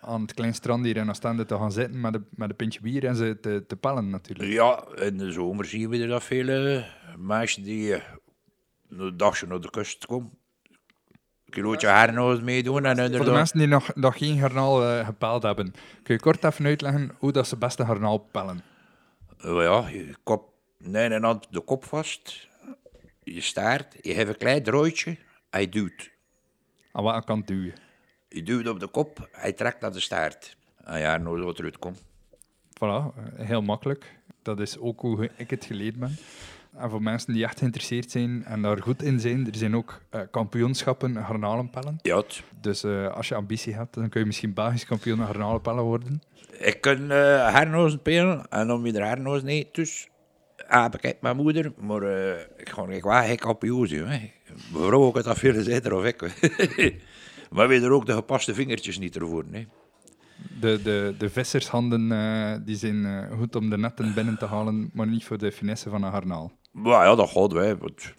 aan het klein strand hier in Oostende te gaan zitten met een, met een pintje bier en ze te, te pellen natuurlijk. ja, in de zomer zien we er dat vele meisjes die een dagje naar de kust komen. Kilootje hernoos meedoen en Voor de mensen die nog, nog geen garnaal eh, gepeld hebben, kun je kort even uitleggen hoe dat ze beste garnaal pellen? Eh, ja, je kop, nee, en dan de kop vast. Je staart, je hebt een klein drooitje, hij duwt. Aan wat kant duwen? Je duwt op de kop, hij trekt naar de staart. En ja, nooit wat eruit komt. Voilà, eh, heel makkelijk. Dat is ook hoe ik het geleerd ben. En voor mensen die echt geïnteresseerd zijn en daar goed in zijn, er zijn ook eh, kampioenschappen garnalenpellen. Ja, Dus eh, als je ambitie hebt, dan kun je misschien Belgisch kampioen garnalenpellen worden. Ik kan uh, hernozen pelen en om je er hernozen niet, dus heb ik mijn moeder, maar ik ga ik waar ik op Joze. Mijn vrouw ook het dat veel zeker of ik. maar we er ook de gepaste vingertjes niet ervoor. Nee. De, de, de vissershanden die zijn goed om de netten binnen te halen, maar niet voor de finesse van een garnaal. Maar ja, dat gaat wel. Want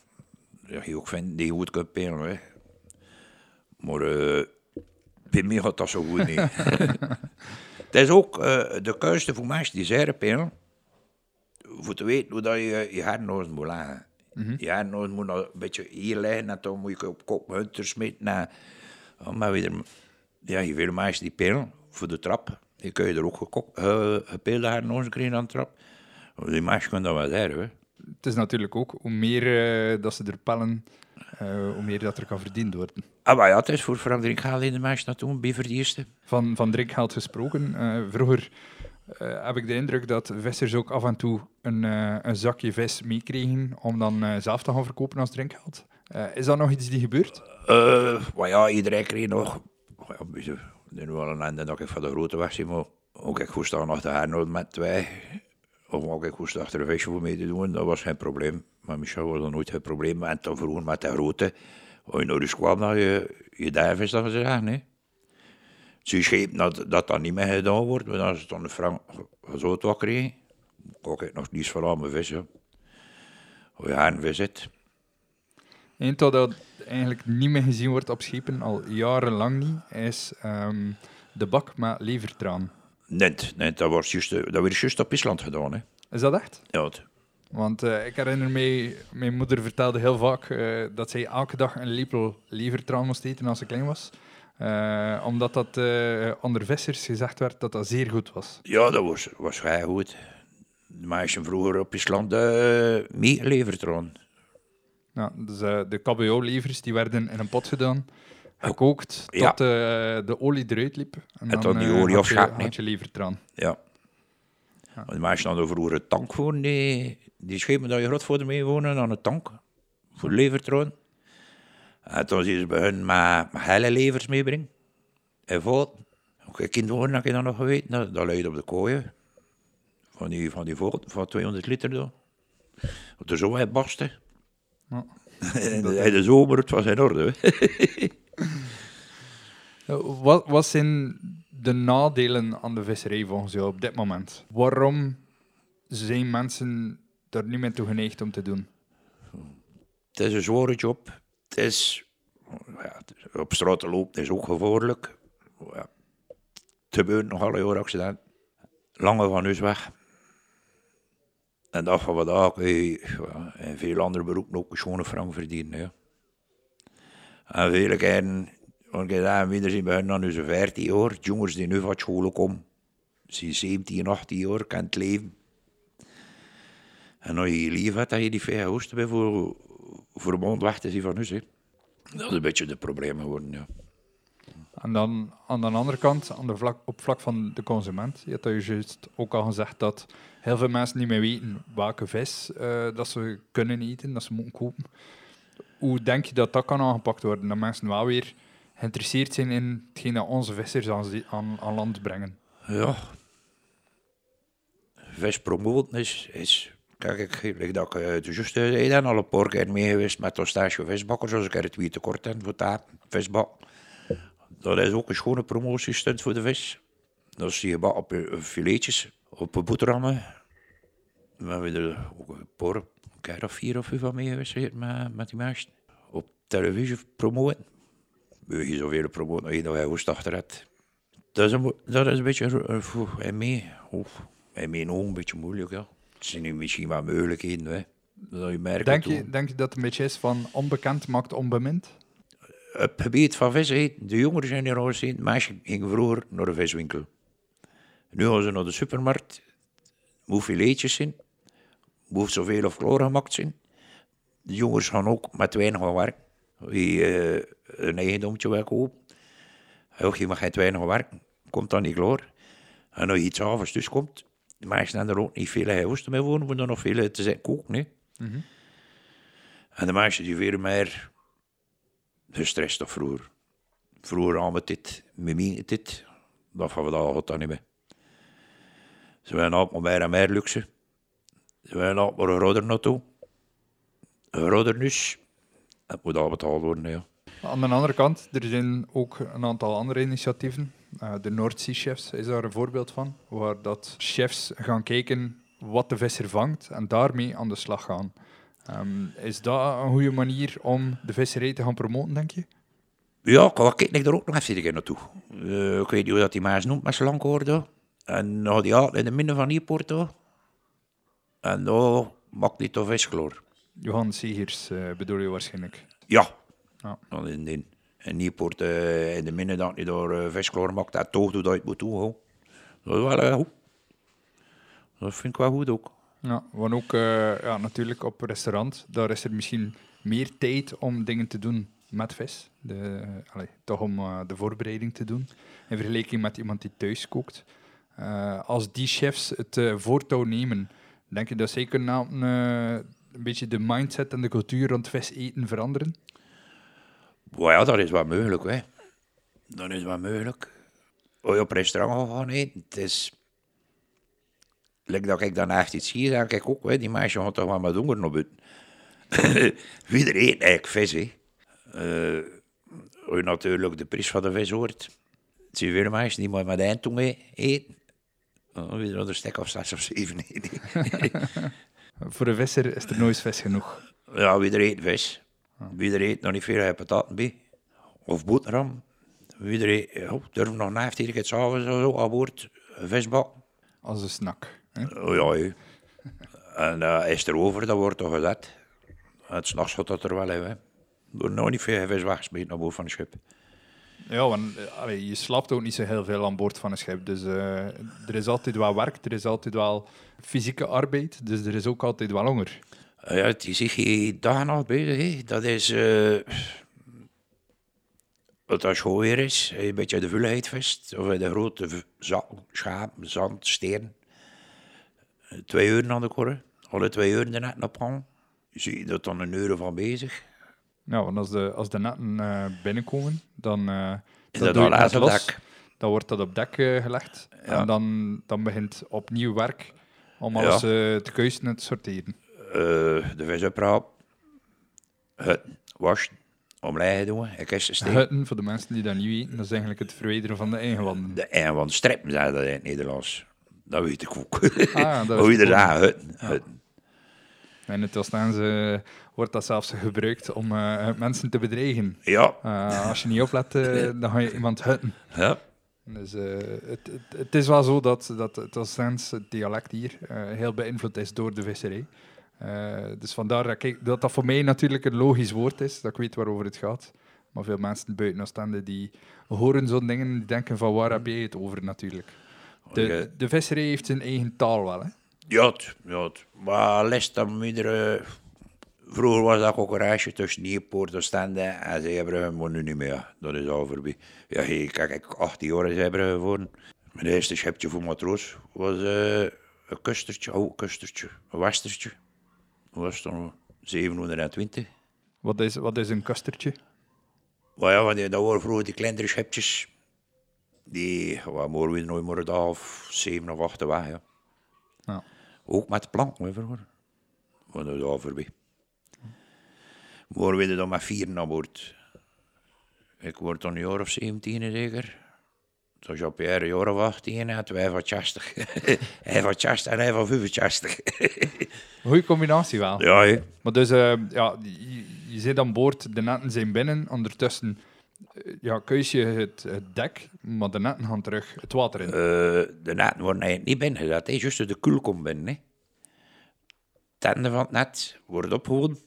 ja, je ook vindt die goed kunt. Hè. Maar eh bij mij gaat dat zo goed niet. Het is ook eh, de kuiste voor mensen die zeer pelen. Voor te weten hoe dat je je hernozen moet leggen. Je hernozen moet nog een beetje hier liggen en dan moet je op kop hunter smeten. En, maar weer, ja, je veel meisjes die pelen voor de trap. Die kun je er ook eh, gepeelde hernozen krijgen aan de trap. Die meisjes kunnen dat wel zeggen. Het is natuurlijk ook, hoe meer eh, dat ze er pellen, eh, hoe meer dat er kan verdiend worden. Ah, maar ja, het is voor verandering gaan in de meisjes naartoe, de eerste. Van, van drinkgeld gesproken. eh, vroeger heb ik de indruk dat vissers ook af en toe een, een zakje vis meekregen om dan zelf te gaan verkopen als drinkgeld. Is dat nog iets die gebeurt? Maar ja, iedereen kreeg nog. Ja, is wel een einde dat ik van de grote weg zie, maar ook ik goed staan haar nooit met twee. Of ook ik goed achter een visje voor mee te doen, dat was geen probleem. Maar Michel was dat nooit geen probleem. En toen vroeger met de grote, als je naar de kwam, dat je, je duif dat gezegd, nee. Ze schepen dat, dat dat niet meer gedaan wordt, want als het dan een frank zo wat kreeg, kon ik nog niets van aan mijn vissen. Je haar een vis zit. Eén dat dat eigenlijk niet meer gezien wordt op schepen, al jarenlang niet, is ehm, de bak met levertraan. Nee, nee dat, was juist, eh, dat werd juist op Island gedaan. Hè. Is dat echt? Ja, het- Want eh, ik herinner me, mijn moeder vertelde heel vaak eh, dat zij elke dag een lepel levertraan moest eten als ze klein was. Omdat dat onder vissers gezegd werd dat dat zeer goed was. ja dat was, was vrij goed. De meisjes vroeger op Island uh, meegeleverd eran. Ja, dus, de KBO-levers die werden in een pot gedaan, gekookt, Ja. tot eh, de olie eruit liep. En, dan die eh, olie je- afschakelen, hè? had je levertraan. Ja. Want De meisjes hadden vroeger een tank voor. Die, die schepen dat je de mee wonen aan een tank. Voor levertroon. En toen zijn ze bij hun met, levers meebrengen. En een kind horen, heb je dat nog geweten. Dat, dat luidt op de kooien. Van die, van die voort, van 200 liter. Door. Dat er zo barsten. Ja. In de, in de zomer, het was in orde. Eh, Wat, wat zijn de nadelen aan de visserij volgens jou op dit moment? Waarom zijn mensen er niet meer toe geneigd om te doen? Het is een zware job. Het is, ja, op straat te lopen is ook gevaarlijk. Ja, het gebeurt nog alle jaren accident. Lange van huis weg. En dag van vandaag kun je in veel andere beroepen ook een schone frank verdienen. Ja. En vele keren, want ik zeg, we zien beginnen aan onze 14 jaar. Jongens die nu van school komen, zijn 17, 18 jaar, kan het leven. En als je lief hebt, dat je die vijf hoesten bij voor, voor weg te zien van ons. Dat is een beetje de probleem geworden, ja. En dan aan de andere kant, aan de vlak, op vlak van de consument, je hebt juist ook al gezegd dat heel veel mensen niet meer weten welke vis eh, dat ze kunnen eten, dat ze moeten kopen. Hoe denk je dat dat kan aangepakt worden? Dat mensen wel weer geïnteresseerd zijn in hetgeen dat onze vissers aan, aan, land brengen. Ja. Vis promoten is, kijk, ik, dat ik uh, juist zei, dan al een paar keer mee geweest met stage visbakkers, als ik er twee tekort heb voor dat visbak. Dat is ook een schone promotiestunt voor de vis. Dat zie je op filetjes, op een boterhammen. We hebben er ook een paar, een keer of vier of vijf van mee geweest met, met die meisjes. Op televisie promoten. Wil je zoveel promoten als je dat hoest achter hebt. Dat is een, dat is een beetje en mee. Of, en mee ook een beetje moeilijk, ja. Het zijn nu misschien wel mogelijkheden, hè. Dat je merkt Denk je, denk je dat het een beetje is van onbekend maakt onbemind? Op het gebied van vis eten, de jongere generatie, meisjes gingen vroeger naar de viswinkel. Nu gaan ze naar de supermarkt, moet filetjes zijn, moet zoveel of klaargemaakt zijn. De jongens gaan ook met weinig gaan werken. Wie eh, een eigendomtje wil kopen, ook je mag geen weinig gaan werken, komt dan niet klaar. En als je iets avonds dus komt, de meisjes hebben er ook niet veel huis mee wonen, moeten nog veel te zijn koken. hè. En de meisjes die veel meer gestrest dan vroeger. Vroeger hadden we dit, we menen dit. Dat van vandaag gaat dat niet meer. Ze willen altijd maar meer en meer luxe. Ze willen altijd maar een rodder naartoe. Een rodder dus. Dat moet al betaald worden, ja. Aan de andere kant, er zijn ook een aantal andere initiatieven. Eh, de Noordzee Chefs is daar een voorbeeld van, waar dat chefs gaan kijken wat de visser vangt en daarmee aan de slag gaan. Ehm, is dat een goede manier om de visserij te gaan promoten, denk je? Ja, ik kijk er ook nog even keer naartoe. Eh, ik weet niet hoe dat die maas noemt, zijn lang hoorde. En dan had hij altijd in de midden van daar. En dan maakt hij toch vis klaar. Johan Segers eh, bedoel je waarschijnlijk. Ja. Ja. Dan in, in, in Nieuwpoort, eh, in de midden dat hij daar uh, vis klaar maakt, dat toch doet dat je het moet doen. hoor. Dat is wel eh, goed. Dat vind ik wel goed ook. Ja, want ook eh, ja, natuurlijk op restaurant, daar is er misschien meer tijd om dingen te doen met vis. De, allee, toch om eh, de voorbereiding te doen. In vergelijking met iemand die thuis kookt. Eh, als die chefs het eh, voortouw nemen, denk je dat zij kunnen eh, een beetje de mindset en de cultuur rond vis eten veranderen? Ja, dat is wel mogelijk, hè. Dat is wel mogelijk. Als je op restaurant gaat gaan eten, het is... Like dat ik dan echt iets zie, dan kijk ook, hè, die meisjes gaan toch wel met honger naar buiten. Wie eet eigenlijk vis, hè. Je natuurlijk de prijs van de vis hoort, het zijn veel meisjes die maar met eindtong e- eten. Dan wil je er een stek of zes of zeven eten. Voor een visser is er nooit vis genoeg. Ja, wie er eet vis. Wie er eet nog niet veel heb pataten bij. Of boterham. Wie er eet, ja, durf nog na keer s'avonds of zo aan boord. Visbak. Als een snack. Hè? Oh ja. En eh is er over, dat wordt toch gezet. Het s'nachts gaat dat er wel in, wordt nog niet veel vis weggesmeten naar boven van het schip. Ja, want je slaapt ook niet zo heel veel aan boord van een schip. Dus eh, er is altijd wel werk, er is altijd wel fysieke arbeid. Dus er is ook altijd wel honger. Eh, Ja, is zich geen dag en nacht bezig. Dat is... eh wat schoon weer is, een beetje de vulheid vest. Of de grote schaap, zand, steen. Twee uur aan de korre. Alle twee uur net op pan. Zie je dat dan een uur van bezig. Ja, want als de, als de netten eh, binnenkomen, dan, dat al uit op los. dek. Dan wordt dat op dek eh, gelegd. Ja. En dan, dan begint opnieuw werk om alles te kuisen en te sorteren. De vis opraap. Het waschen. omleggen doen. Ik is steek. Hutten, voor de mensen die dat niet weten, dat is eigenlijk het verwijderen van de ingewanden. De de strepen zei dat in het Nederlands. Dat weet ik ook. Ah, dat Hoe je er aan hutten. hutten. En het Oostaans eh, wordt dat zelfs gebruikt om eh, mensen te bedreigen. Ja. Eh, als je niet oplet, eh, dan ga je iemand hutten. ja. Dus het, het, het is wel zo dat, dat het Oostaans, het dialect hier, heel beïnvloed is door de visserij. Dus vandaar dat, ik, dat dat voor mij natuurlijk een logisch woord is, dat ik weet waarover het gaat. Maar veel mensen buiten Oostende die horen zo'n dingen die denken van waar heb jij het over natuurlijk. De, de visserij heeft zijn eigen taal wel, hè. Ja, het- ja. het. Maar les dan minder. Vroeger was dat ook een reisje tussen Nieuwpoort en Stende en Zeebrugge, maar nu niet meer. Dat is al voorbij. Ja, hey, kijk, ik 18 jaar in Zeebrugge geworden. Mijn eerste schepje voor matroos was eh, een kustertje, oh, een kustertje, een westertje. Dat was dan 720. Wat is, wat is een kastertje? Maar ja, want dat waren vroeger die kleinere schepjes. Die waren we nooit maar een dag of zeven of acht weg, ja. Ja. Ook met planken, vroeger. Maar dat is al voorbij. Maar we er dan met vier naar boord. Ik word dan een jaar of 17 zeker. Toen Jean-Pierre een jaar of 18 en wij van 60. hij van 60 en hij van 65. Goeie combinatie wel. ja. Maar dus, eh, ja, je, je zit aan boord, de netten zijn binnen, ondertussen eh, ja, keus je het, het dek, maar de netten gaan terug het water in. Eh, de netten worden eigenlijk niet binnengezet. hè. Juist de koel komt binnen. Hè. Van het net wordt opgewonden,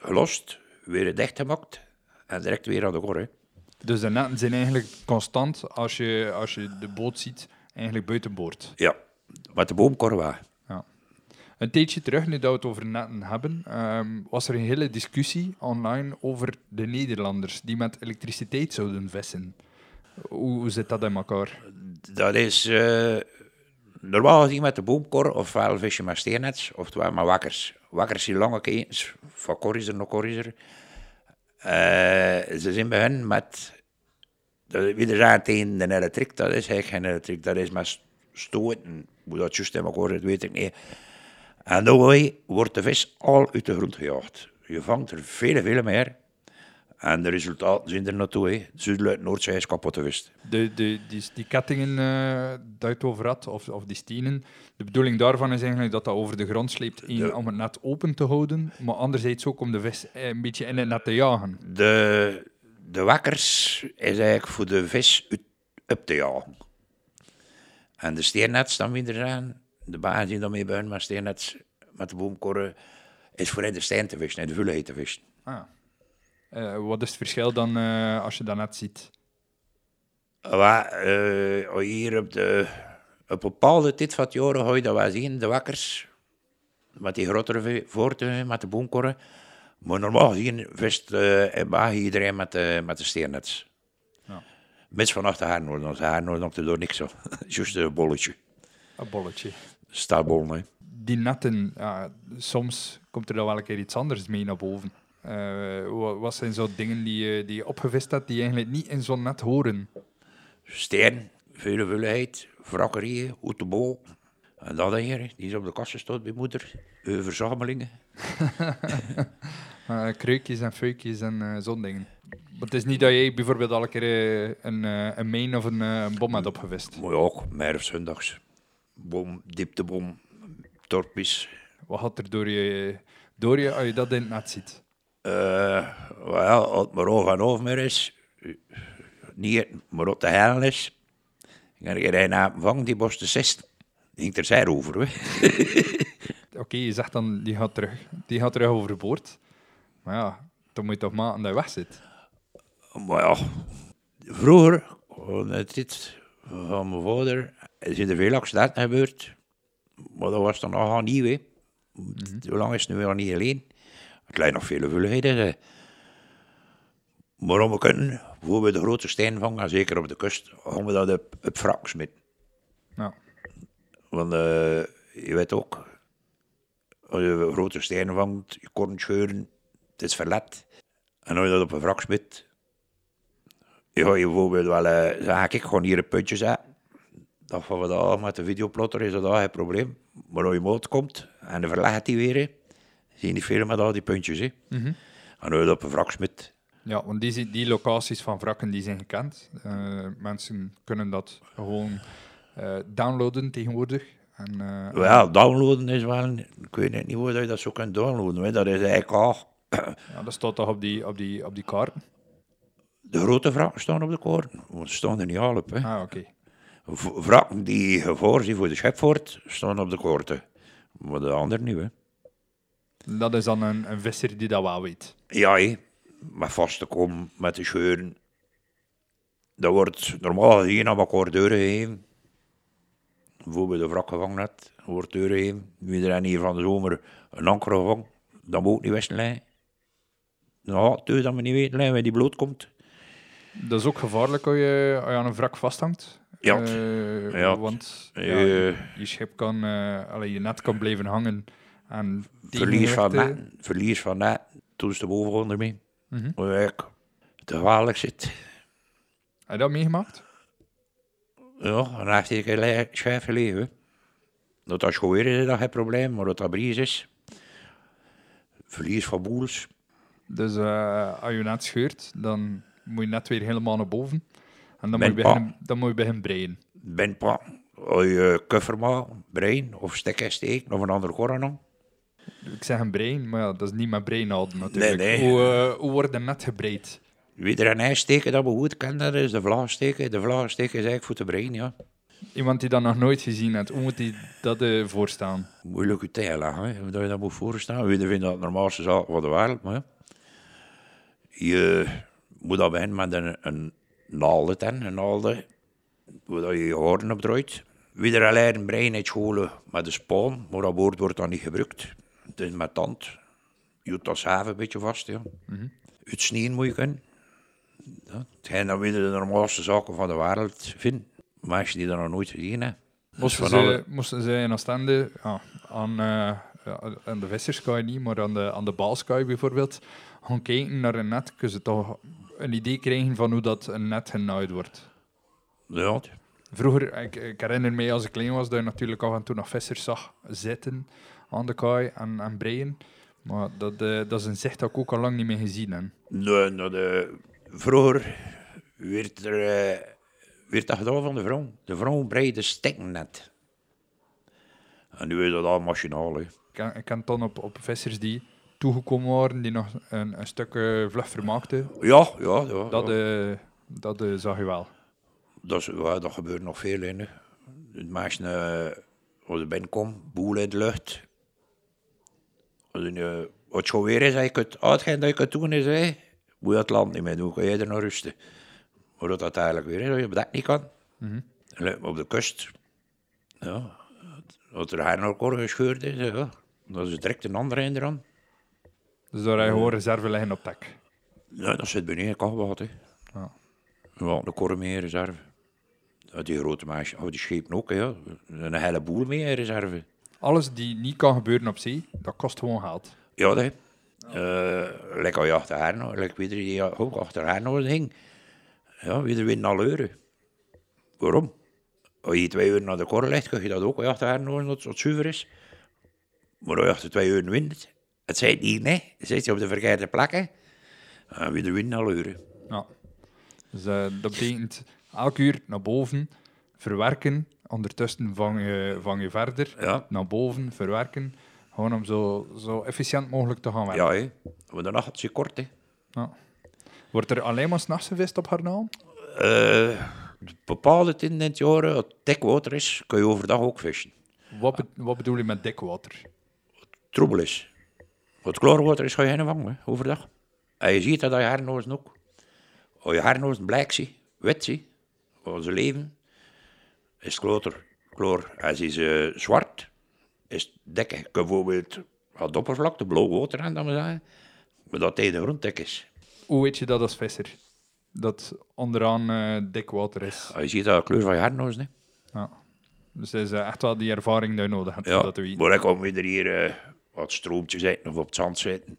gelost, weer dichtgemaakt en direct weer aan de gor. hè. Dus de netten zijn eigenlijk constant, als je, als je de boot ziet, eigenlijk buiten boord. Ja, met de boomkorwa. Ja. Een tijdje terug, nu dat we het over netten hebben, ehm, was er een hele discussie online over de Nederlanders die met elektriciteit zouden vissen. Hoe, hoe zit dat in elkaar? Dat is eh, normaal gezien met de boomkor, ofwel vis je met steennets, oftewel met wakkers. Wakkers zijn lange ketens, van korrizer naar korrizer. Eh, ze zijn begonnen met, dat- wie er tegen de elektriek, dat is eigenlijk geen elektriek, dat is met stoten. Hoe dat juist in elkaar weet ik niet. En daarbij wordt de vis al uit de grond gejaagd. Je vangt er veel, veel meer. En de resultaten zijn er naartoe. Zuidelijk, Noordzee is kapot geweest. De, de, die, die kettingen eh dat het over had, of, of die stenen, de bedoeling daarvan is eigenlijk dat dat over de grond sleept, De- om het net open te houden, maar anderzijds ook om de vis eh, een beetje in het net te jagen. De, de wakkers is eigenlijk voor de vis uit, op te jagen. En de steernets dan weer aan. De baan die dan mee buiten met steernets, met de boomkorren, is voor in de steen te vissen, in de vulligheid te vissen. Ah. Eh, wat is het verschil dan eh, als je dat net ziet? Eh, hier op, de, op een bepaalde tijd van het jaar ga je dat wel zien, de wakkers, met die grotere voertuigen, met de boomkorren. Maar normaal gezien vist België iedereen met, de met de steernets. Ja. Mits vanaf de Haarnoord, want de Haarnoord nog door niks zo. Juist een bolletje. Een bolletje. Staatbol, nee. Die netten, soms komt er dan wel een keer iets anders mee naar boven. Eh, wa- wat zijn zo dingen die, je- die je opgevist hebt die eigenlijk niet in zo'n net horen? Steen, vele vulligheid, wrakkerieën, oetebol. En dat hier, die is op de kassen staat bij moeder. Uw verzamelingen. Eh kreukjes en fuikjes en eh, zo'n dingen. Maar het is niet dat jij bijvoorbeeld al een keer eh, een, eh, een mijn of een, eh, een bom hebt opgevist. Ja, ook, meer of zondags. Bom, dieptebom, torpjes. Wat gaat er door je, door je als je dat in het net ziet? Eh, wel, als het maar aan oog meer is, eh, niet maar op de hel is, ga ik een vangen, die borst de zest. Die ging er zij over. Oké, je zegt dan, die gaat terug, die gaat terug overboord. Maar ja, dan moet je toch maken dat je weg zit. Maar ja, vroeger, in de tijd van mijn vader, zijn er veel accidenten gebeurd. Maar dat was dan nogal nieuw, hè. Hoe lang is het nu al niet alleen? Veel vulligheden. hè. Maar om we kunnen, voor we de grote steen vangen, zeker op de kust, gaan we dat op, op wrak smitten. Ja. Want eh, je weet ook, als je grote stenen vangt, je kon scheuren, het is verlet. En als je dat op een wrak smit, je gaat je bijvoorbeeld wel zeggen, ik gewoon hier een puntje zetten. Dat van we dat met de videoplotter is dat al geen probleem. Maar als je moot komt en dan verlegt die weer, hè, zie je niet veel met al die puntjes. Hè. En als je dat op een wrak smit, Ja, want die, die locaties van wrakken die zijn gekend. Eh, mensen kunnen dat gewoon eh, downloaden tegenwoordig. En, eh, downloaden is wel... Ik weet niet hoe dat je dat zo kunt downloaden. Hè. Dat is eigenlijk al... ja, dat staat toch op die, op die, op die kaart. De grote wrakken staan op de koord. Want ze staan er niet al op. Hè. Ah, oké. V- Wrakken die gevaar zijn voor de schepvoort, staan op de koorten. Maar de andere niet, hè. Dat is dan een, een visser die dat wel weet. Ja, hé. Met vaste kom, met de scheuren. Dat wordt normaal gezien aan elkaar deuren gegeven. Bijvoorbeeld de wrak gevangen net, wordt deuren gegeven. Wie er hier van de zomer een anker gevangen, dat moet ook niet wisten liggen. Nou, dat we niet weten liggen waar die bloot komt. Dat is ook gevaarlijk als je, als je aan een wrak vasthangt. Ja. Eh, Ja. Want ja, Eh. je, je schip kan, allee, je net kan blijven hangen. En Verlies van net, verlies van net, toen ze de boven ermee. Mhm. Hoe ik te zit. Heb je dat meegemaakt? Ja, dan heeft hij een schijf gelegen. Dat schoon weer is, dat geen probleem, maar dat dat bries is. Verlies van boels. Dus eh, als je net scheurt, dan moet je net weer helemaal naar boven. En dan, moet je, beginnen, dan moet je beginnen breien. Ben pa, als je kuffer maakt, brein of stekken steken of een andere aan. Ik zeg een brein, maar ja, dat is niet met brein houden natuurlijk. Nee, nee. Hoe, eh, hoe wordt er net gebreid? Wie er een steken dat we goed kennen, dat is de vlaag steken. De vlaag steken is eigenlijk voor de brein, ja. Iemand die dat nog nooit gezien heeft, hoe moet hij dat eh, voorstaan? Moeilijk uit te leggen, hoe je dat moet voorstellen. Wie vindt dat het normaalste zaak van de wereld, maar. Je moet dat beginnen met een, een naalde ten, een naalde, waar je je hoorn op draait. Wie er alleen een brein uit scholen met de spaan, maar dat woord wordt dan niet gebruikt. Is met tand. Je doet dat zelf een beetje vast, ja. Het sneeuwen moet je kunnen. Ja, hetgeen dat we de normaalste zaken van de wereld vinden. Mensen die dat nog nooit gezien hebben. Moesten van alle- ze, moesten ze in Oostende, ja, aan, eh, aan de visserskaai niet, maar aan de, aan de baalskaai bijvoorbeeld, gaan kijken naar een net, kunnen ze toch een idee krijgen van hoe dat een net genaaid wordt. Ja, Vroeger, ik, ik herinner me als ik klein was, dat je natuurlijk af en toe nog vissers zag zitten aan de kaai en, en breien. Maar dat, eh, dat is een zicht dat ik ook al lang niet meer gezien heb. Nee, de, vroeger werd er eh, werd dat gedaan van de vrouw. De vrouw breide net. En nu is dat al machinaal. Hè. Ik ken, ik ken dan op, op vissers die toegekomen waren, die nog een, een stuk eh, vlug vermaakten. Ja, ja, ja. Dat, ja. dat zag je wel. Dat, is, ja, dat gebeurt nog veel in. De mensen, eh, als je binnenkomt, boel in de lucht. Je, wat het gewoon weer is, dat je kunt uitgaan dat je kunt doen, is, hè, moet je het land niet meer doen, kan je er nog rusten. Maar dat dat eigenlijk weer is, als je dat niet kan. En Op de kust, ja, als er haar nog gescheurd is, ja, dan is direct een andere in eraan. Dus daar heb je gewoon reserve liggen op dek. Ja, dat zit beneden, kan wat. Hè. Ja. Ja, de korren mee in reserve. Die grote meisjes, oh, die schepen ook, hè, ja. een hele boel mee in reserve. Alles die niet kan gebeuren op zee, dat kost gewoon geld. Ja, dat. Uh, lekker je achter haar lekker wie er die ook achter haar nog hing. Ja, wie er wint al. Waarom? Als je twee uur naar de korrel legt, kun je dat ook als je achter haar nog dat het zuiver is. Maar als je achter twee uur wint, het zijn niet, nee. Dan zit je op de verkeerde plekken. En wie er wint al. Ja. Dus eh, dat betekent elk uur naar boven, verwerken. Ondertussen vang je, vang je verder, Ja, naar boven, verwerken. Gewoon om zo, zo efficiënt mogelijk te gaan werken. ja hè. Maar de nacht is kort. Ja. Wordt er alleen maar s'nachts gevist op Garnaal? Eh, bepaalde tijden in het jaar, als het dik water is, kun je overdag ook vissen. Wat, be- wat bedoel je met dik water? Troebel is. Wat klaarwater is, ga je geen vangen, hè, overdag. En je ziet dat aan je hernozen ook. Als je hernozen blijk ziet, wit ziet, van ze leven, is kloter. Kloor. Als is eh, zwart, is het dik. Je kunt bijvoorbeeld het oppervlakte blauw water aan, dat we zeggen. Maar dat tegen de grond dik is. Hoe weet je dat als visser? Dat onderaan eh, dik water is. Als je ziet dat de kleur van je hernozen, hè. Ja. Dus het is eh, echt wel die ervaring die je nodig hebt om Ja, dat weten. maar ik kom weer hier wat stroompjes zitten of op het zand zitten.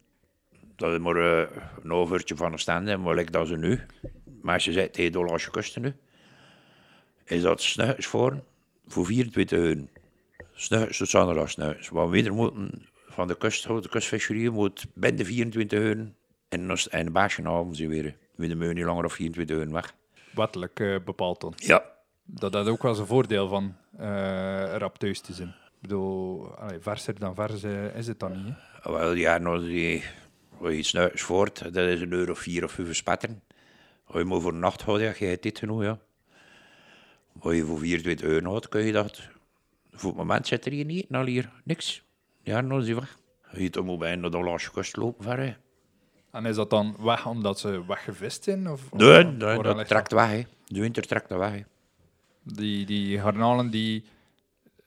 Dat is maar een overtje van een stand maar like dat ze nu. Maar als je zegt tegen de Hollandse kusten nu, is dat snuis voor, voor 24 euro. Snuis tot zaterdag snuis. Want we moeten van de kust, de kustvisserie moet binnen de 24 euro En als en de baasje halen ze weer. We de niet langer of 24 uur weg. Wettelijk eh, bepaald dan. Ja. Dat had ook wel zijn voordeel van rap thuis te zijn. Ik bedoel, allee, verser dan vers is het dan niet. hè. Wel, ja, nou, die, als je iets voort, dat is een euro vier of vijf spatten. Als je maar voor een nacht houdt, ja, je hebt dit genoeg, ja. Als je voor 24 euro houdt, kun je dat... Voor het moment zit er hier niet, nou hier, niks. Ja, nou is die weg. Je toch moet bijna naar de kust lopen. En is dat dan weg omdat ze weggevist zijn? Of, of Nee, dat trekt weg. De winter trekt dat weg. Die, die garnalen die,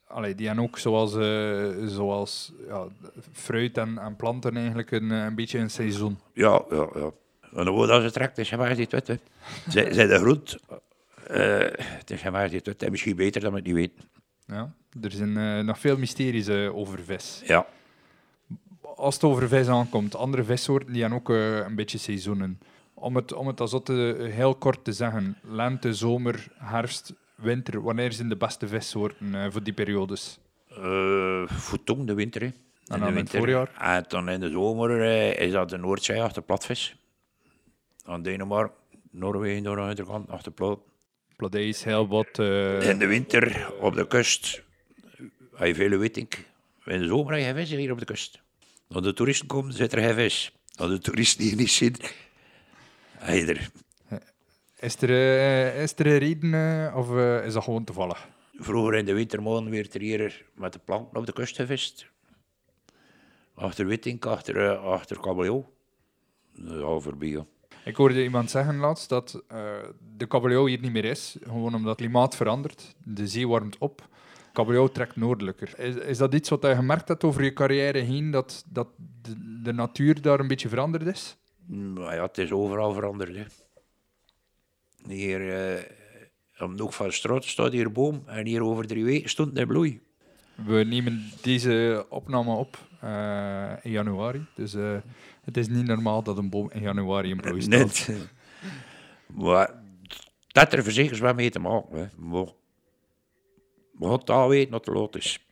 allee, die hebben ook zoals, eh, zoals ja, fruit en, en planten eigenlijk een, eh, een beetje een seizoen. Ja, ja, ja. En hoe dat ze trekt, is waar die het, hè. Zij zij de groet, het is waar het, en misschien beter dan we het niet weten. Ja. Er zijn eh, nog veel mysteries eh, over vis. Ja. Als het over vis aankomt, andere vissoorten die hebben ook eh, een beetje seizoenen. Om het, om het als dat heel kort te zeggen, lente, zomer, herfst, winter, wanneer zijn de beste vissoorten eh, voor die periodes? Uh, Voetong, de winter. hè. In dan de in het voorjaar? En dan in de zomer eh, is dat de Noordzee achter platvis. Dan Denemarken, Noorwegen, door de achterkant, plat. Pladijs, heel wat. eh, In de winter op de kust heb je veel witink. In de zomer heb je vis hier op de kust. Als de toeristen komen, zit er geen vis. Als de toeristen hier niet zien, heb je er. is, er, eh, is er een reden eh, of is dat gewoon toevallig? Vroeger in de wintermaanden werd er hier met de planken op de kust gevist. Achter witink, achter, achter kabeljauw. Dat is al voorbij. Ik hoorde iemand zeggen laatst dat eh, de kabeljauw hier niet meer is, gewoon omdat het klimaat verandert. De zee warmt op. Kabeljauw trekt noordelijker. Is, is dat iets wat je gemerkt hebt over je carrière heen, dat, dat de, de natuur daar een beetje veranderd is? Maar ja, het is overal veranderd. Hè. Hier, eh om de hoek van de straat staat hier een boom. En hier over drie weken stond het in bloei. We nemen deze opname op eh, in januari, dus het is niet normaal dat een boom in januari in bloei staat. Net. maar dat er verzekers wel mee te maken. Hè. Maar we gaan het al weten wat de lot is.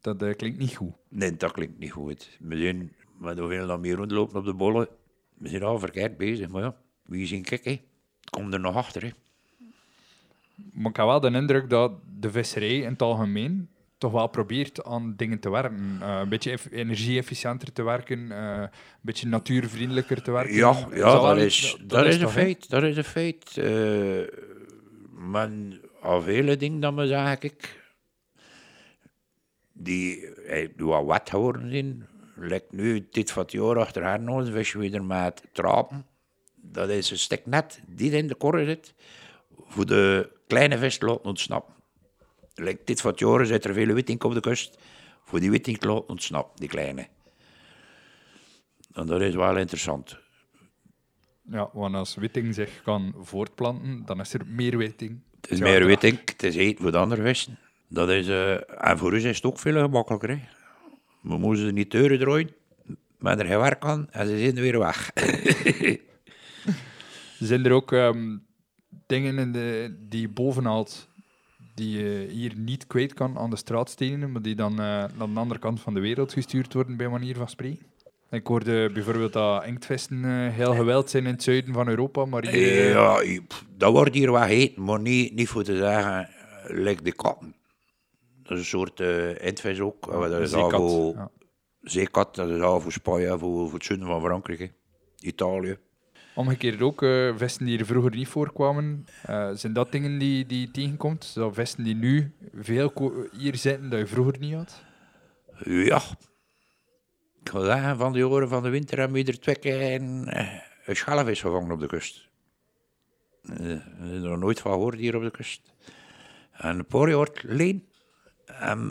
Dat eh, klinkt niet goed. Nee, dat klinkt niet goed. We zijn met hoeveel dan meer rondlopen op de bollen. We zijn al verkeerd bezig. Maar ja, wie zien kijk, hè. Het komt er nog achter. Hè. Maar ik heb wel de indruk dat de visserij in het algemeen toch wel probeert aan dingen te werken. Eh, een beetje eff- energie-efficiënter te werken, eh, een beetje natuurvriendelijker te werken. Ja, ja dat, is, dat, is een feit. Dat is een feit. Eh, maar al vele dingen dat we zeggen, ik, die wat wet geworden zijn. Lijkt nu dit van het jaar achter haar nog een visje weer met trapen. Dat is een stuk net die in de korre zit. Voor de kleine vis te laten ontsnappen. Lijkt dit van het jaar zit er veel witink op de kust. Voor die laten ontsnappen, die kleine. En dat is wel interessant. Ja, want als witting zich kan voortplanten, dan is er meer witting. Het is meer ik, het is eten voor de andere vissen. Dat is, eh, en voor ons is het ook veel gemakkelijker. Hè. We moeten ze niet deuren draaien, maar er geen werk aan en ze zijn weer weg. Zijn er ook ehm, dingen in de, die je boven haalt die je hier niet kwijt kan aan de straatstenen, maar die dan eh, naar de andere kant van de wereld gestuurd worden, bij manier van spreken? Ik hoorde bijvoorbeeld dat inktvissen eh, heel geweld zijn in het zuiden van Europa, maar hier... eh, ja, dat wordt hier wat heet, maar niet, niet voor te zeggen, eh, lijkt de katten. Dat is een soort uh, ook. eh, dat is al voor ja. zeekat, dat is al voor Spanje, voor, voor het zuiden van Frankrijk, hè. Italië. Omgekeerd ook, eh, vissen die er vroeger niet voorkwamen, eh, zijn dat dingen die, die je tegenkomt? Zo vissen die nu veel hier zitten dat je vroeger niet had? Ja. Ik ga zeggen, van de jaren van de winter hebben we er twee keer een, eh, een schalvis gevangen op de kust. Er nog nooit van gehoord hier op de kust. En een paar jaar geleden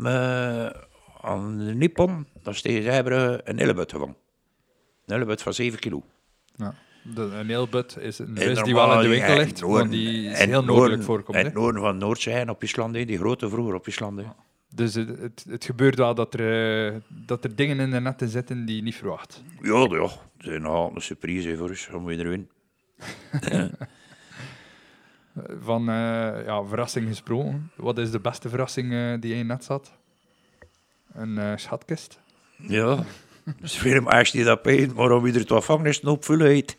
we aan de Nippon, dat is tegen een illebut gevangen. Een illebut van 7 kilo. Ja. De, een eelbut is een vis die wel in de winkel in ligt, noorden- want die is heel noordelijk voorkomt. In het noorden van Noordzee en op Island, die grote vroeger op Island. Dus het, het, het gebeurt wel dat er, eh, dat er dingen in de netten zitten die je niet verwacht. Ja, ja, dat is een surprise voor ons, om. Eh, Van eh, ja, verrassing gesproken, wat is de beste verrassing eh, die je net zat? Een schatkist? Ja, Dus film als die dat pijn, maar om weer het is een hoop vulheid.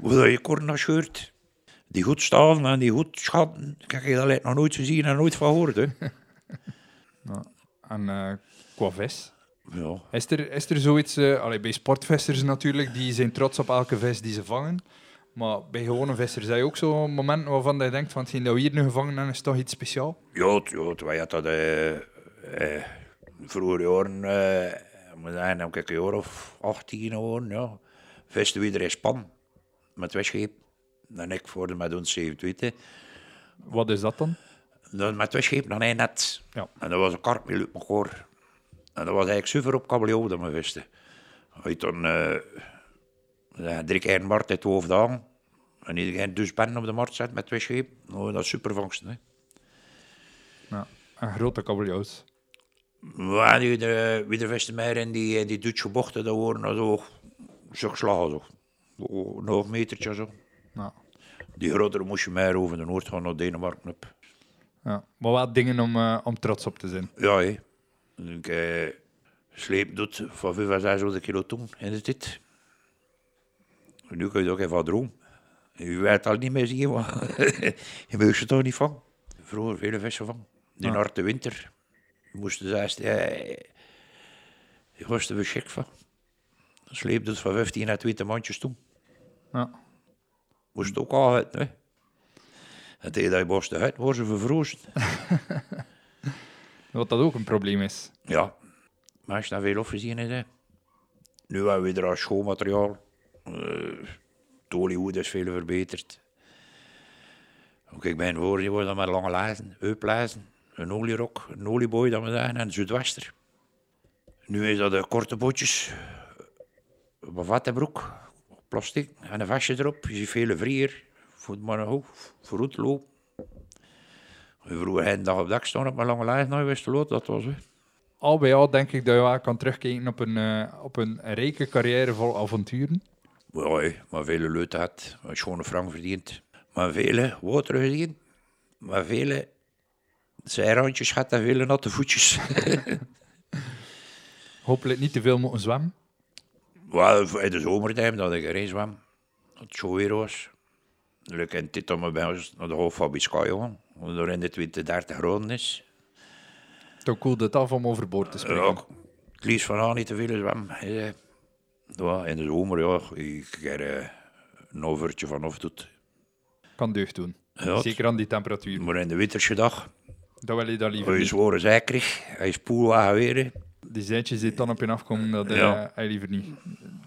Hoe dat je naar scheurt. Die goed staan en die goed schatten. Kijk, je dat lijkt nog nooit gezien en nooit van gehoord. Hè. En eh, qua vis? Ja. Is er, is er zoiets, allee, bij sportvissers natuurlijk, die zijn trots op elke vis die ze vangen. Maar bij gewone vissers je ook zo'n moment waarvan je denkt van hetgeen dat we hier nu gevangen hebben is toch iets speciaals? Ja, ja, wij hadden dat eh, vroeger jaren, eh, moet zeggen, een jaar of 18 geworden, ja. Visten weer in Span, met wegscheep. Dan ik voor de met ons 27. Wat is dat dan? Dan met wegscheep naar een net. Ja. En dat was een karp met elkaar. En dat was eigenlijk super op kabeljauw dat we visten. Je dan ja, drie keer een markt uit het hoofd aan. En iedereen dus pen op de markt zet met wegscheep. Nou, dat is super vangst, hè. Ja. Een grote kabeljauws. Maar die, de, wie de vesten meer in die, die Duitse bochten, dat worden zo, zo geslagen. Zo. Zo, Nog een metertje zo. Ja. Die grotere moest je meer over de Noord gaan naar Denemarken op. Ja. Maar wat dingen om, eh, om trots op te zijn. Ja, hé. Ik eh, sleep doet van 5 à 600 kilo toen in de tijd. En nu kun je ook even droom. Je weet al niet meer zien, maar je moest je toch niet van. Vroeger vele vissen van. Die Ja. naar de winter moesten ze eerst, eh, je was er weer schik van. Sleep doet van 15 à 20 mandjes toen. Ja. Moest ook al uit, hè. En tegen dat je borst uit, worden ze vervrozen. Wat dat ook een probleem is. Ja, maar als je dat veel afgezien is, hè. nu hebben we er al schoonmateriaal. Uh, het oliehoed is veel verbeterd. Ook ik ben voor, die worden met lange lazen, heuplijzen, een olierok, een olieboy dat we zeggen, en een zuidwester. Nu is dat de korte bootjes, een vattenbroek, plastic en een vestje erop. Je ziet vele vrier, voor het maar een hoofd, voor het lopen. Vroeger een dag op dak staan op mijn lange lijst naar Westerloot, dat was het. Al bij al denk ik dat je wel kan terugkijken op een, eh, op een rijke carrière vol avonturen. Ja, maar vele leuten had, maar schone frank verdiend. Maar vele water gezien, maar vele zijrandjes had en vele natte voetjes. Hopelijk niet te veel moeten zwemmen. Wel, in de zomertijd dat ik erin zwam, dat het zo weer was. Leuk in dit om bij ons naar de hoofd van Biscay omdat er in de 20, 30 graden is. Toch koelt het af om overboord te springen. Ja, het liefst van niet te veel zwem. hè. Ja, in de zomer, ja, ik heb eh, een overtje van of doet. Kan deugd doen. Ja, Zeker aan die temperatuur. Maar in de winterse dag, Dat wil je dat liever als je zware zij kreeg, hij is poelwagen weer. Die zijtjes die dan op je afkomen, dat eh Ja. heb je liever niet.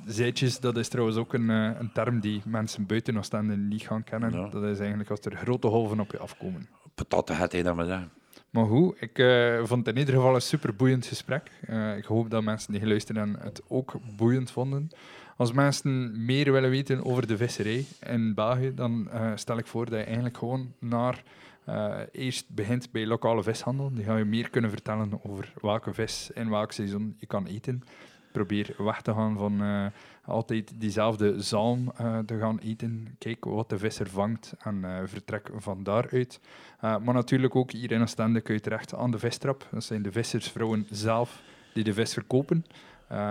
Zijtjes, dat is trouwens ook een, eh, een term die mensen buiten Oostende niet gaan kennen. Ja. Dat is eigenlijk als er grote golven op je afkomen. Patatten had hij dat maar zeggen. Maar goed, ik eh, vond het in ieder geval een super boeiend gesprek. Eh, ik hoop dat mensen die geluisterd hebben het ook boeiend vonden. Als mensen meer willen weten over de visserij in België, dan eh, stel ik voor dat je eigenlijk gewoon naar eh, eerst begint bij lokale vishandel. Die gaan je meer kunnen vertellen over welke vis in welk seizoen je kan eten. Probeer weg te gaan van eh, altijd diezelfde zalm eh, te gaan eten. Kijk wat de visser vangt en vertrek van daaruit. Maar natuurlijk ook hier in Oostende kun je terecht aan de vistrap. Dat zijn de vissersvrouwen zelf die de vis verkopen.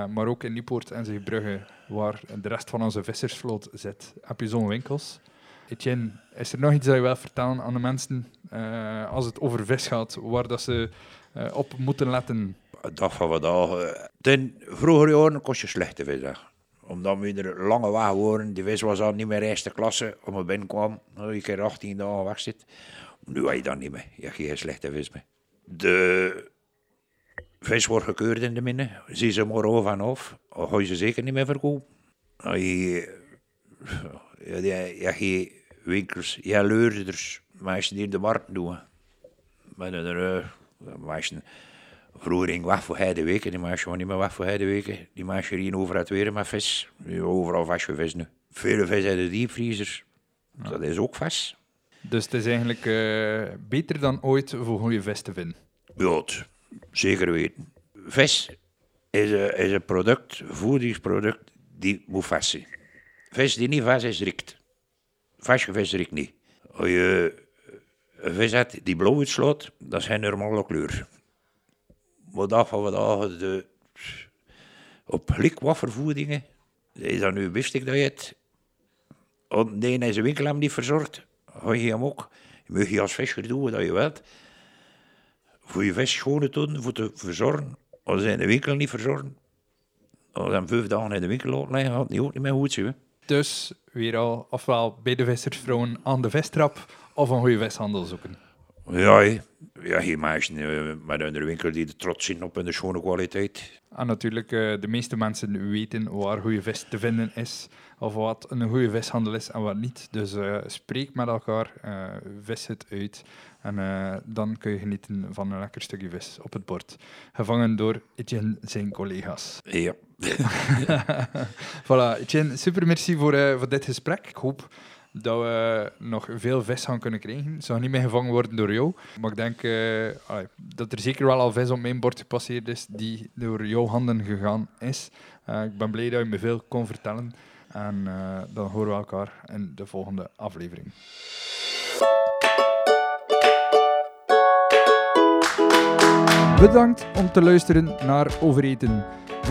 Maar ook in Nieuwpoort en Zeebrugge, waar de rest van onze vissersvloot zit, heb je zo'n winkels. Etienne, is er nog iets dat je wilt vertellen aan de mensen uh, als het over vis gaat, waar dat ze uh, op moeten letten? Dag van vandaag. eh, Ten vroegere jaren kost je slechte vis. hè. Omdat we er lange weg worden. Die vis was al niet meer eerste klasse. Om het binnenkwam, je keer 18 dagen weg zit. Nu heb je dat niet meer. Je hebt geen slechte vis meer. De vis wordt gekeurd in de minne. Zie ze maar over en af. Ga je ze zeker niet meer verkopen. Je, ja, je, je hebt geen winkels, je hebt leurders, mensen die in de markt doen. Met een, uh, mensen, vroeger ging weg voor heide weken, die mensen gaan niet meer weg voor heide weken. Die mensen hier over het weer met vis. Overal vastje vis nu. Vele vis uit de diepvriezers. Ja. Dat is ook vis. Dus het is eigenlijk uh, beter dan ooit voor goede vis te vinden. Ja, zeker weten. Vis is een, is een product, voedingsproduct, die moet vis zijn. Vis die niet vis is, riekt. Vaste vis riekt niet. Als je een vis hebt die blauw uitslaat, dat is geen normale kleur. Maar dat van vandaag, de, op gelijk wat vervoedingen. Is dat nu, wist ik dat je het... Want nee, in zijn winkel hem niet verzorgd. Ga je hem ook. Je mag je als visser doen wat je wilt. Voor je vis schoon te doen, voor te verzorgen. Als ze in de winkel niet verzorgen. Als hem vijf dagen in de winkel laten liggen, gaat niet ook niet meer goed zijn. Dus weer al, ofwel bij de vissersvrouwen aan de vistrap of een goede vishandel zoeken. Ja, ja geen meisjes eh, met in de winkel die er trots zijn op hun schone kwaliteit. En natuurlijk, eh, de meeste mensen weten waar goede vis te vinden is, of wat een goede vishandel is en wat niet. Dus eh, spreek met elkaar, eh, vis het uit en dan kun je genieten van een lekker stukje vis op het bord. Gevangen door Etienne zijn collega's. Ja. voilà, Etienne, super merci voor, eh, voor dit gesprek. Ik hoop dat we nog veel vis gaan kunnen krijgen. Het zal niet meer gevangen worden door jou. Maar ik denk eh, dat er zeker wel al vis op mijn bord gepasseerd is die door jouw handen gegaan is. Eh, ik ben blij dat je me veel kon vertellen. En dan horen we elkaar in de volgende aflevering. Bedankt om te luisteren naar Overeten.